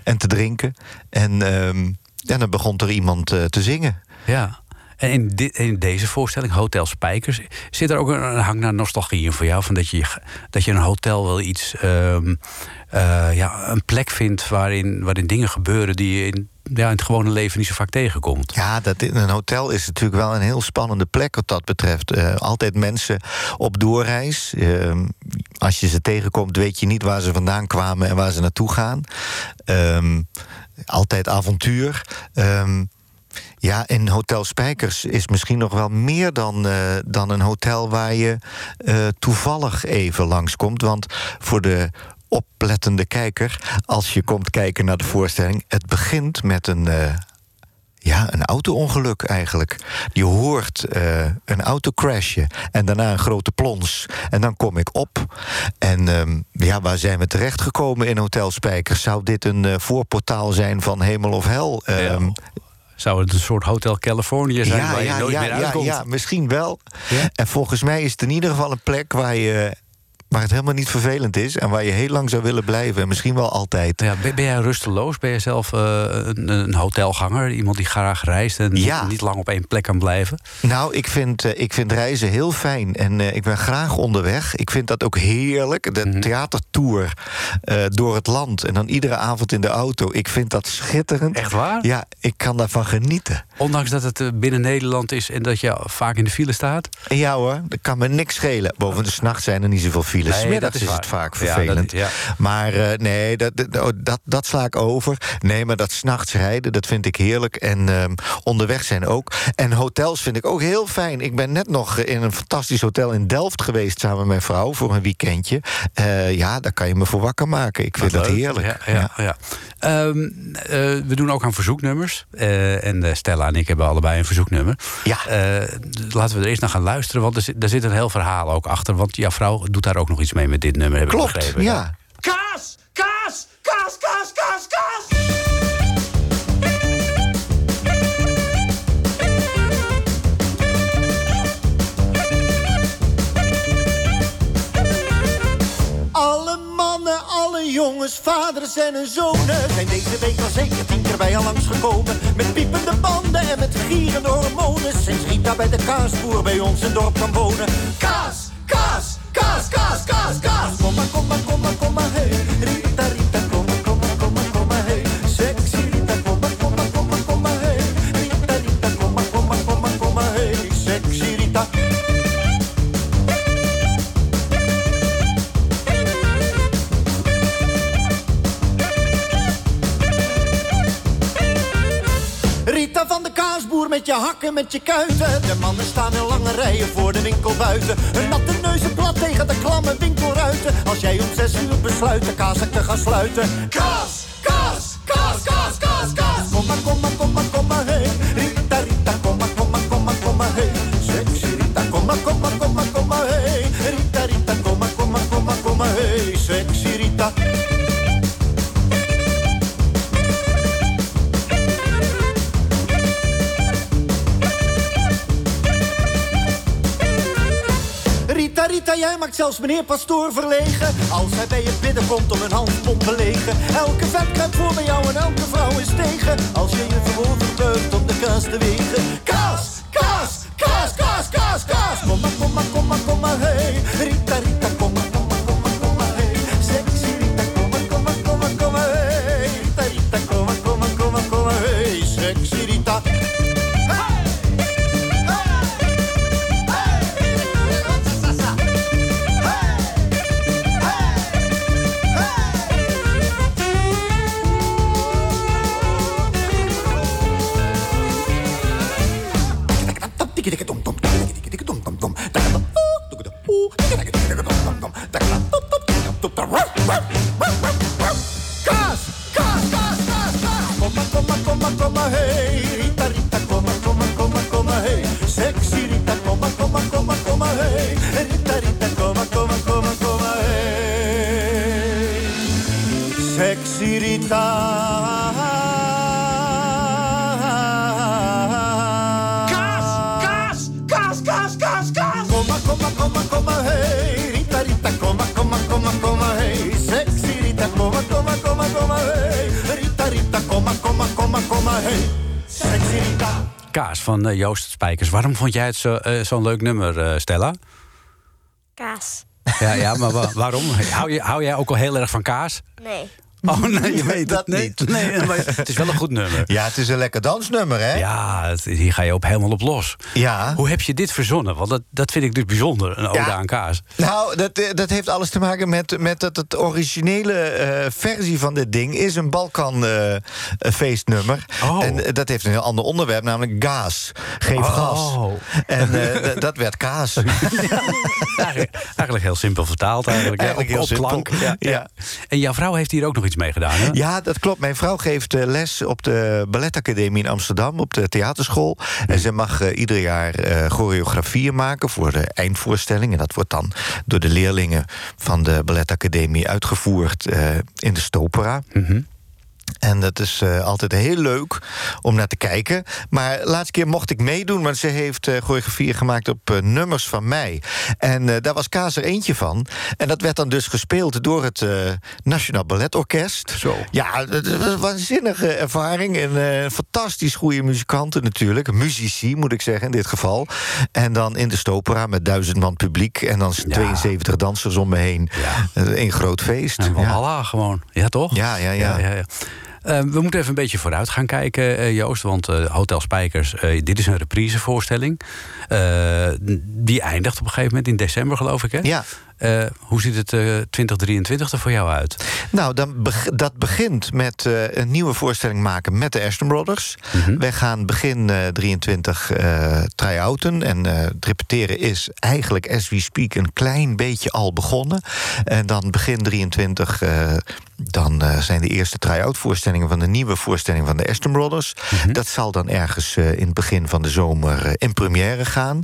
Speaker 3: en te drinken. En, ehm, en dan begon er iemand te zingen.
Speaker 4: Ja. En in, in deze voorstelling, Hotel Spijkers, zit er ook een, hang naar nostalgie in voor jou? Van dat, je, dat je een hotel wel iets, ehm, eh, ja, een plek vindt waarin, waarin dingen gebeuren die je in, ja, in het gewone leven niet zo vaak tegenkomt.
Speaker 3: Ja, dat, een hotel is natuurlijk wel een heel spannende plek wat dat betreft. Eh, altijd mensen op doorreis. Ehm, als je ze tegenkomt, weet je niet waar ze vandaan kwamen en waar ze naartoe gaan. Ehm, altijd avontuur. Ja, en Hotel Spijkers is misschien nog wel meer dan, eh, dan een hotel waar je eh, toevallig even langskomt. Want voor de oplettende kijker, als je komt kijken naar de voorstelling, het begint met een. eh, ja, een auto-ongeluk eigenlijk. Je hoort een auto crashen en daarna een grote plons. En dan kom ik op. En ehm, ja, waar zijn we terechtgekomen in Hotel Spijkers? Zou dit een voorportaal zijn van hemel of hel? Ehm,
Speaker 4: Zou het een soort Hotel Californië zijn waar je nooit
Speaker 3: ja,
Speaker 4: meer
Speaker 3: ja,
Speaker 4: uitkomt?
Speaker 3: ja, misschien wel. En volgens mij is het in ieder geval een plek waar je. Waar het helemaal niet vervelend is en waar je heel lang zou willen blijven. En misschien wel altijd.
Speaker 4: Ja, ben, ben jij rusteloos? Ben jij zelf eh, een, een hotelganger? Iemand die graag reist en
Speaker 3: Ja.
Speaker 4: niet, niet lang op één plek kan blijven?
Speaker 3: Nou, ik vind, eh, ik vind reizen heel fijn. En eh, ik ben graag onderweg. Ik vind dat ook heerlijk. De
Speaker 4: Mhm.
Speaker 3: theatertour door het land. En dan iedere avond in de auto. Ik vind dat schitterend.
Speaker 4: Echt waar?
Speaker 3: Ja, ik kan daarvan genieten.
Speaker 4: Ondanks dat het binnen Nederland is en dat je vaak in de file staat?
Speaker 3: Ja hoor, dat kan me niks schelen. Bovendien, s'nachts zijn er niet zoveel files.
Speaker 4: Nee,
Speaker 3: Smiddags
Speaker 4: dat is
Speaker 3: het vaak
Speaker 4: Ja, dat-
Speaker 3: vervelend.
Speaker 4: ja.
Speaker 3: Maar eh, nee, dat, dat, oh, dat, dat sla ik over. Nee, maar dat s'nachts rijden, dat vind ik heerlijk. En ehm, onderweg zijn ook. En hotels vind ik ook heel fijn. Ik ben net nog in een fantastisch hotel in Delft geweest... samen met mijn vrouw voor een weekendje. Eh, ja, daar kan je me voor wakker maken. Ik vind dat heerlijk.
Speaker 4: Ja, ja, ja. Ehm, eh, we doen ook aan verzoeknummers. Eh, en eh, Stella en ik hebben allebei een verzoeknummer.
Speaker 3: Ja.
Speaker 4: Eh, laten we er eerst naar gaan luisteren, want er zit, er zit een heel verhaal ook achter. Want jouw vrouw doet daar ook nog iets mee met dit nummer, heb ik
Speaker 3: Klopt,
Speaker 4: begrepen.
Speaker 3: ja.
Speaker 7: Kaas, kaas, kaas, kaas, kaas, kaas. Alle mannen, alle jongens, vaders en hun zonen zijn deze week al zeker tien keer bij al langsgekomen. Met piepende banden en met gierende hormonen. Sinds Rita bij de kaasboer bij ons in dorp kan wonen. Kaas, kaas, kaas, kaas, kaas, kaas. Kom maar, kom maar, kom hey. Rita, Rita, kom maar, kom maar, kom maar, hey. Sexy Rita, kom maar, kom maar, hey. Rita, Rita, kom maar, kom maar, kom maar, hey. Sexy Rita. Rita van de kaasboer met je hakken, met je kuiten. De mannen staan in lange rijen voor de winkel buiten. Hun natte neuzen plat tegen de klamme winkelruiten. Als jij om zes uur besluit de kaasak te gaan sluiten. Kaas, kaas, kaas, kaas, kaas, kaas. Kom maar, kom maar, kom maar, kom maar, hey. Jij maakt zelfs meneer Pastoor verlegen. Als hij bij je binnenkomt om een handpomp te legen. Elke vet kruipt voor bij jou en elke vrouw is tegen. Als je je verwoven buigt om de kaas te wegen. Sexy Rita. Kaas, kaas, kaas, kaas, kaas, kaas. Komma, komma, komma, komma, hey. Rita, Rita, komma, komma, komma, komma, hey. Sexy Rita, komma, komma, komma, komma, hey. Rita, Rita, komma, komma, komma, komma, hey. Sexy Rita.
Speaker 4: Kaas van eh, Joost Spijkers. Waarom vond jij het zo, eh, zo'n leuk nummer, eh, Stella?
Speaker 9: Kaas.
Speaker 4: Ja, ja maar wa- waarom? Hou, je, hou jij ook al heel erg van kaas?
Speaker 9: Nee.
Speaker 4: Oh nee, je weet
Speaker 3: Dat
Speaker 4: nee,
Speaker 3: niet.
Speaker 4: Nee, maar het is wel een goed nummer.
Speaker 3: Ja, het is een lekker dansnummer, hè?
Speaker 4: Ja, het- hier ga je op helemaal op los.
Speaker 3: Ja.
Speaker 4: Hoe heb je dit verzonnen? Want dat, dat vind ik dus bijzonder, een ode
Speaker 3: Ja.
Speaker 4: aan kaas.
Speaker 3: Nou, dat, eh, dat heeft alles te maken met, met dat het originele eh, versie van dit ding is een Balkan eh, eh, feestnummer.
Speaker 4: Oh.
Speaker 3: En eh, dat heeft een heel ander onderwerp, namelijk gaas. Geef
Speaker 4: Oh.
Speaker 3: gas. En dat werd kaas.
Speaker 4: Eigenlijk, eigenlijk heel simpel vertaald. Eigenlijk?
Speaker 3: Eigenlijk
Speaker 4: op,
Speaker 3: heel
Speaker 4: op
Speaker 3: simpel.
Speaker 4: klank. Ja, ja.
Speaker 3: Ja.
Speaker 4: En jouw vrouw heeft hier ook nog iets mee gedaan, hè?
Speaker 3: Ja, dat klopt. Mijn vrouw geeft eh, les op de Balletacademie in Amsterdam, op de theaterschool. En ze mag eh, ieder jaar eh, choreografieën maken voor de eindvoorstelling. En dat wordt dan door de leerlingen van de Balletacademie uitgevoerd in de Stopera. En dat is eh, altijd heel leuk om naar te kijken. Maar laatste keer mocht ik meedoen, want ze heeft choreografieën gemaakt op eh, nummers van mij. En daar was Kaas er eentje van. En dat werd dan dus gespeeld door het Nationaal Ballet Orkest.
Speaker 4: Zo.
Speaker 3: Ja, dat was een waanzinnige ervaring. En fantastisch goede muzikanten natuurlijk. Muzici moet ik zeggen in dit geval. En dan in de Stopera met duizend man publiek. En dan 72 dansers om me heen.
Speaker 4: Ja.
Speaker 3: Een groot feest.
Speaker 4: En
Speaker 3: Ja.
Speaker 4: Gewoon. Ja, toch?
Speaker 3: Ja, ja, ja.
Speaker 4: Eh, we moeten even een beetje vooruit gaan kijken, eh, Joost. Want eh, Hotel Spijkers, eh, dit is een reprisevoorstelling. Die eindigt op een gegeven moment in december, geloof ik, hè?
Speaker 3: Ja.
Speaker 4: Eh, hoe ziet het eh 2023 er voor jou uit?
Speaker 3: Nou, dan beg- dat begint met eh, een nieuwe voorstelling maken met de Ashton Brothers. Wij gaan begin eh 23 eh try-outen. En het repeteren is eigenlijk, as we speak, een klein beetje al begonnen. En dan begin 23, eh, dan zijn de eerste try-out voorstellingen van de nieuwe voorstelling van de Ashton Brothers. Dat zal dan ergens in het begin van de zomer in première gaan.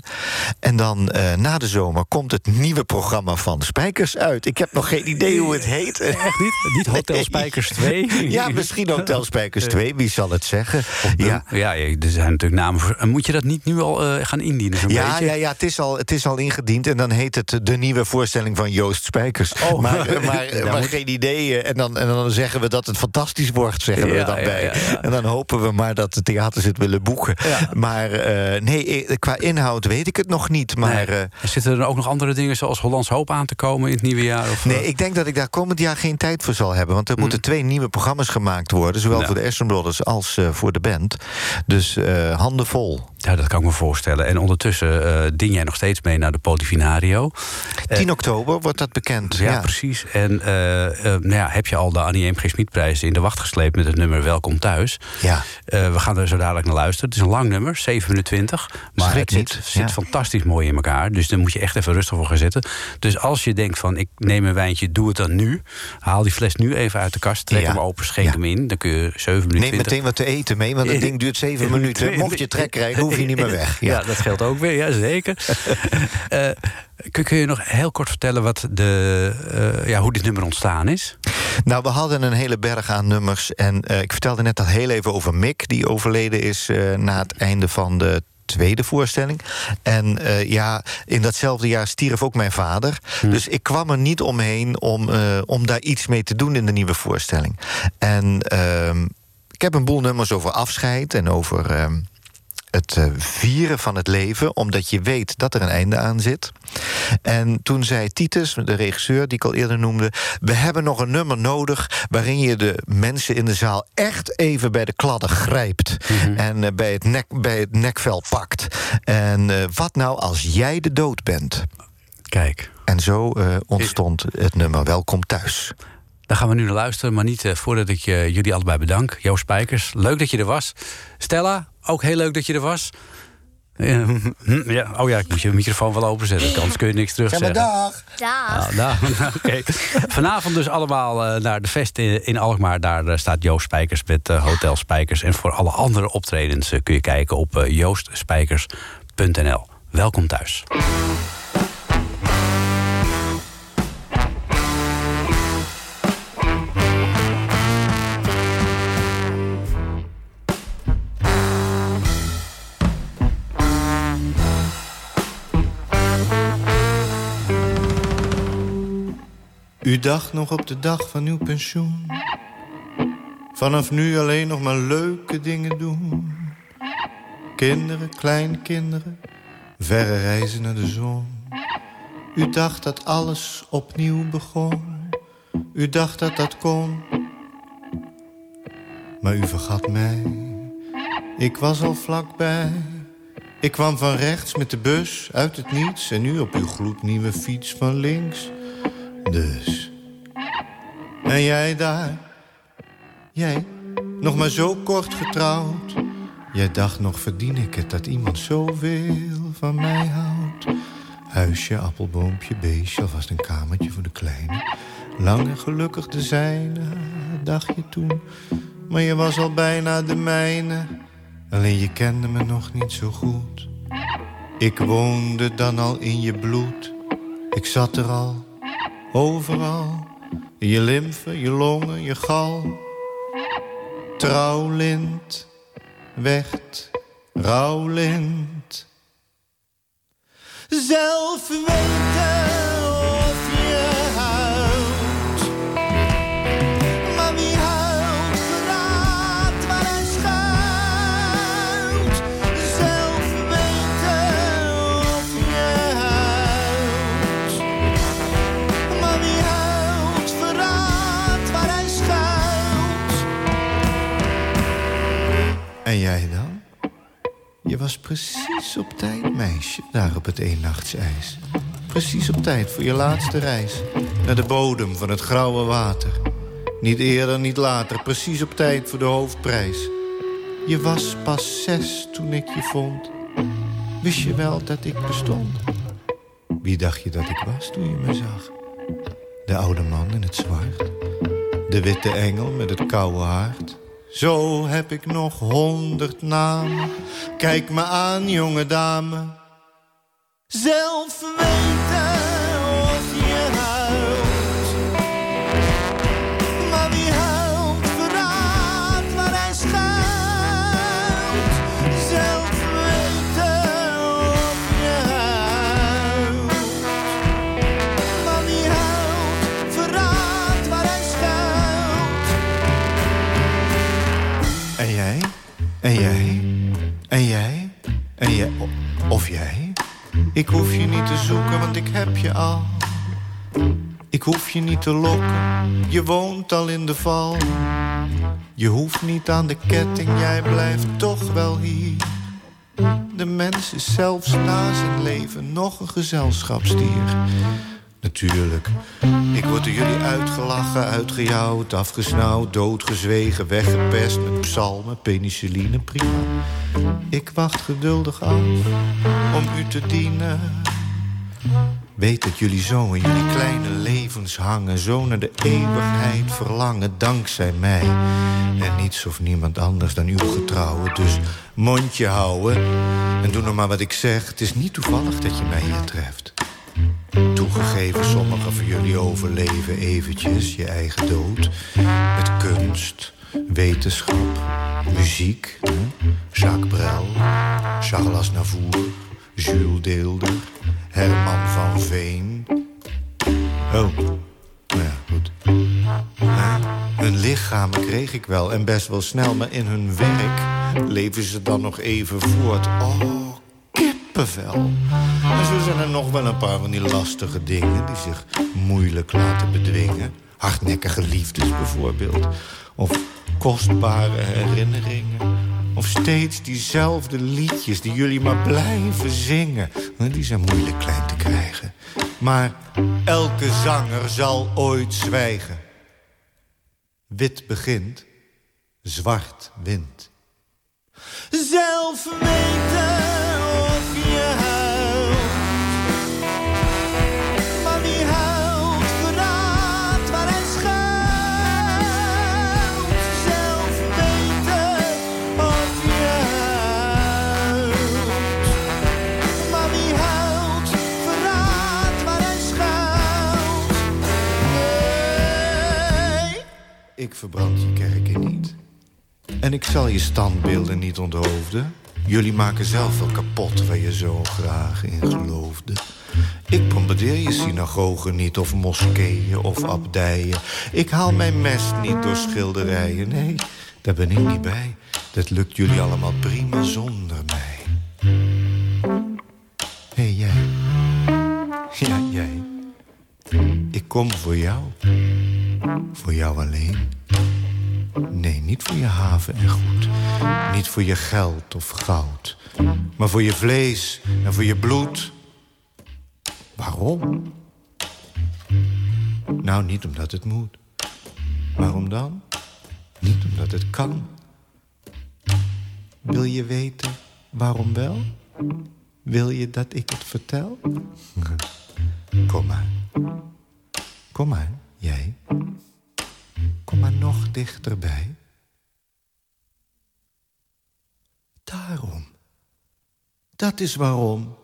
Speaker 3: En dan na de zomer komt het nieuwe programma van Spijkers uit. Ik heb nog geen idee hoe het heet.
Speaker 4: Echt niet? Niet Hotel. Spijkers 2?
Speaker 3: Ja, misschien Hotel Spijkers 2, wie zal het zeggen? Ja.
Speaker 4: ja, er zijn natuurlijk namen voor. Moet je dat niet nu al eh, gaan indienen?
Speaker 3: Ja,
Speaker 4: beetje?
Speaker 3: ja, ja het, is al, het is al ingediend en dan heet het de nieuwe voorstelling van Joost Spijkers.
Speaker 4: Oh.
Speaker 3: Maar, eh, maar, geen idee. En dan, en dan zeggen we dat het fantastisch wordt, zeggen we er dan
Speaker 4: ja,
Speaker 3: bij. En dan hopen we maar dat de theaters het willen boeken. Maar eh, nee, eh, qua inhoud weet ik het nog niet. Maar
Speaker 4: Nee.
Speaker 3: eh,
Speaker 4: Er Zitten er ook nog andere dingen zoals Hollands Hoop aan te komen in het nieuwe jaar? Of,
Speaker 3: Nee,
Speaker 4: eh,
Speaker 3: ik denk dat ik daar komend jaar geen tijd voor zal hebben. Want er moeten twee nieuwe programma's gemaakt worden. Zowel voor de Ashton Brothers als eh, voor de band. Dus eh, handen vol.
Speaker 4: Ja, dat kan ik me voorstellen. En ondertussen eh ding jij nog steeds mee naar de Polifinario.
Speaker 3: 10 oktober wordt dat bekend.
Speaker 4: Ja,
Speaker 3: Ja,
Speaker 4: precies. En nou ja, heb je al de Annie M. G. Smitprijs in de wacht gesleept met het nummer Welkom Thuis?
Speaker 3: Ja.
Speaker 4: We gaan er zo dadelijk naar luisteren. Het is een lang nummer, 7 minuten 20. Maar
Speaker 3: Schrik
Speaker 4: het zit, zit
Speaker 3: ja.
Speaker 4: fantastisch mooi in elkaar. Dus daar moet je echt even rustig voor gaan zitten. Dus als je denkt van ik neem een wijntje, doe het dan nu. Haal die fles nu even uit de kast, trek
Speaker 3: Ja.
Speaker 4: hem open, schenk
Speaker 3: Ja.
Speaker 4: hem in. Dan kun je 7 minuten
Speaker 3: Neem
Speaker 4: 20.
Speaker 3: meteen wat te eten mee, want het ding duurt zeven minuten. Mocht je trek krijgen, hoef je niet meer weg.
Speaker 4: Ja,
Speaker 3: Ja.
Speaker 4: dat geldt ook weer, ja, zeker. Eh, kun, kun je nog heel kort vertellen wat de, eh, ja, hoe dit nummer ontstaan is?
Speaker 3: Nou, we hadden een hele berg aan nummers. En eh, ik vertelde net al heel even over Mick, die overleden is na het einde van de tweede voorstelling. En eh, ja, in datzelfde jaar stierf ook mijn vader. Dus ik kwam er niet omheen om, eh, om daar iets mee te doen in de nieuwe voorstelling. En ehm, ik heb een boel nummers over afscheid en over. Het eh, vieren van het leven, omdat je weet dat er een einde aan zit. En toen zei Titus, de regisseur die ik al eerder noemde... we hebben nog een nummer nodig waarin je de mensen in de zaal... echt even bij de kladden grijpt en eh, bij, het nek, bij het nekvel pakt. En eh, wat nou als jij de dood bent?
Speaker 4: Kijk,
Speaker 3: En zo ontstond het nummer Welkom Thuis.
Speaker 4: Daar gaan we nu naar luisteren. Maar niet eh, voordat ik eh, jullie allebei bedank. Joost Spijkers, leuk dat je er was. Stella, ook heel leuk dat je er was. Eh, hm, ja, oh ja, ik moet je microfoon wel openzetten. Anders kun je niks terug
Speaker 11: Zeg maar
Speaker 4: zeggen.
Speaker 11: dag.
Speaker 9: Dag.
Speaker 4: Ja, nou, oké. Vanavond dus allemaal eh, naar de Vest in, Alkmaar. Daar staat Joost Spijkers met Hotel Spijkers. En voor alle andere optredens kun je kijken op joostspijkers.nl. Welkom thuis.
Speaker 3: U dacht nog op de dag van uw pensioen. Vanaf nu alleen nog maar leuke dingen doen. Kinderen, kleinkinderen, verre reizen naar de zon. U dacht dat alles opnieuw begon. U dacht dat dat kon. Maar u vergat mij. Ik was al vlakbij. Ik kwam van rechts met de bus uit het niets... en nu op uw gloednieuwe fiets van links. Dus. En jij daar? Jij, nog maar zo kort getrouwd. Jij dacht nog, verdien ik het dat iemand zoveel van mij houdt. Huisje, appelboompje, beestje, alvast een kamertje voor de kleine. Lang en gelukkig de zijne, dacht je toen. Maar je was al bijna de mijne. Alleen je kende me nog niet zo goed. Ik woonde dan al in je bloed. Ik zat er al, overal. Je lymfe, je longen, je gal. Trouwlint, wecht, rouwlint. Zelf weten En jij dan? Je was precies op tijd, meisje, daar op het eennachtsijs. Precies op tijd voor je laatste reis. Naar de bodem van het grauwe water. Niet eerder, niet later, precies op tijd voor de hoofdprijs. Je was pas zes toen ik je vond. Wist je wel dat ik bestond? Wie dacht je dat ik was toen je me zag? De oude man in het zwart. De witte engel met het koude hart. Zo heb ik nog honderd namen. Kijk me aan, jonge dame. Zelf En jij? En jij? En jij? Of jij? Ik hoef je niet te zoeken, want ik heb je al. Ik hoef je niet te lokken, je woont al in de val. Je hoeft niet aan de ketting, jij blijft toch wel hier. De mens is zelfs na zijn leven nog een gezelschapsdier. Natuurlijk, ik word door jullie uitgelachen, uitgejouwd, afgesnauwd, doodgezwegen, weggepest met psalmen, penicilline, prima. Ik wacht geduldig af om u te dienen. Weet dat jullie zo in jullie kleine levens hangen, zo naar de eeuwigheid verlangen, dankzij mij. En niets of niemand anders dan uw getrouwen. Dus mondje houden en doe nog maar wat ik zeg. Het is niet toevallig dat je mij hier treft. Toegegeven, sommigen van jullie overleven eventjes je eigen dood. Met kunst, wetenschap, muziek. Jacques Brel, Charles Aznavour, Jules Deelder, Herman van Veen. Oh, nou ja, goed. Hun lichamen kreeg ik wel en best wel snel, maar in hun werk leven ze dan nog even voort. Oh, En zo zijn er nog wel een paar van die lastige dingen... die zich moeilijk laten bedwingen. Hardnekkige liefdes bijvoorbeeld. Of kostbare herinneringen. Of steeds diezelfde liedjes die jullie maar blijven zingen. Die zijn moeilijk klein te krijgen. Maar elke zanger zal ooit zwijgen. Wit begint, zwart wint. Zelf ik verbrand je kerken niet. En ik zal je standbeelden niet onthoofden. Jullie maken zelf wel kapot waar je zo graag in geloofde. Ik bombardeer je synagogen niet, of moskeeën of abdijen. Ik haal mijn mest niet door schilderijen. Nee, daar ben ik niet bij. Dat lukt jullie allemaal prima zonder mij. Hé, hey, jij. Ja, jij. Ik kom voor jou. Voor jou alleen. Nee, niet voor je haven en goed. Niet voor je geld of goud. Maar voor je vlees en voor je bloed. Waarom? Nou, niet omdat het moet. Waarom dan? Niet omdat het kan. Wil je weten waarom wel? Wil je dat ik het vertel? Kom maar. Kom maar, jij. Kom maar nog dichterbij. Daarom. Dat is waarom.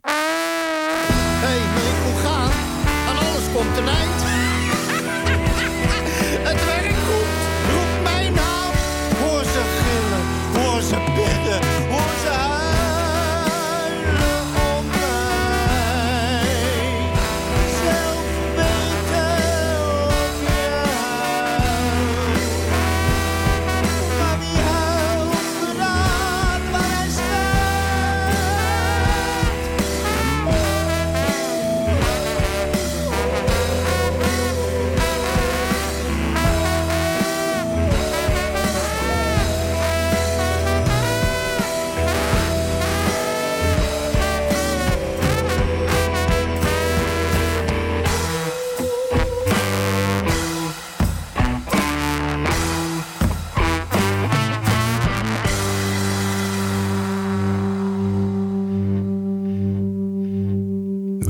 Speaker 3: Hé, hey, ik moet gaan. Aan alles komt een.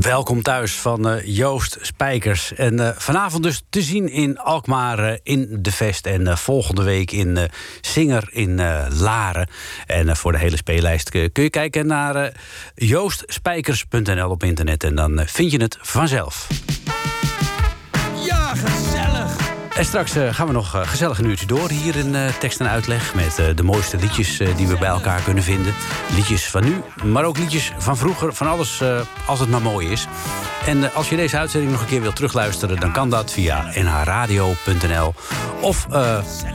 Speaker 4: Welkom thuis van eh, Joost Spijkers. En eh, vanavond dus te zien in Alkmaar eh, in de Vest. En volgende week in Singer in Laren. En voor de hele speellijst kun je kijken naar joostspijkers.nl op internet. En dan vind je het vanzelf. En straks eh, gaan we nog eh, gezellig een uurtje door hier in eh, tekst en uitleg. Met de mooiste liedjes die we bij elkaar kunnen vinden. Liedjes van nu, maar ook liedjes van vroeger. Van alles als het maar mooi is. En als je deze uitzending nog een keer wilt terugluisteren... dan kan dat via nhradio.nl of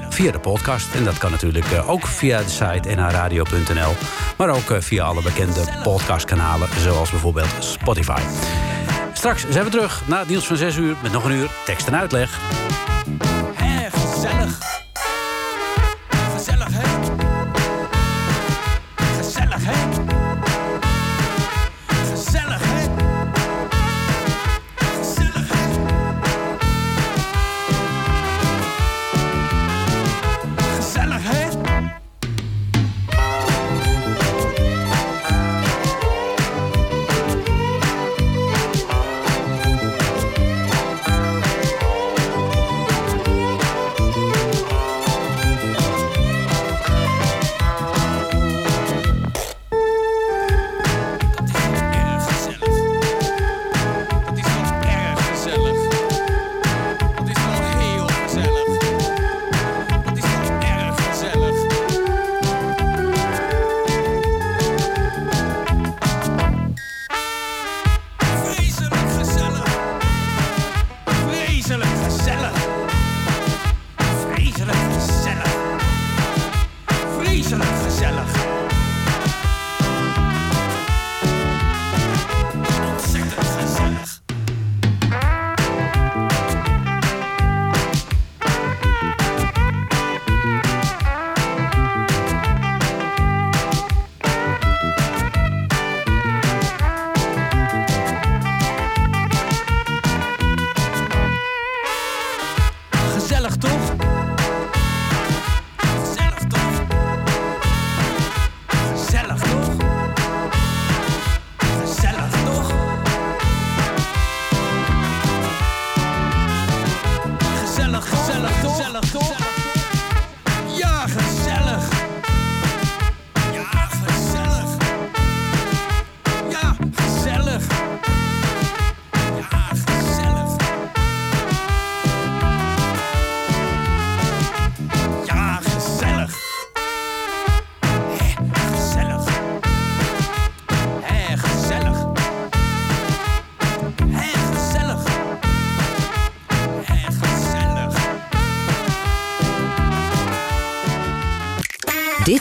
Speaker 4: via de podcast. En dat kan natuurlijk ook via de site nhradio.nl. Maar ook via alle bekende podcastkanalen, zoals bijvoorbeeld Spotify. Straks zijn we terug na het nieuws van 6 uur... met nog een uur tekst en uitleg.
Speaker 12: Gezellig. Gezellig,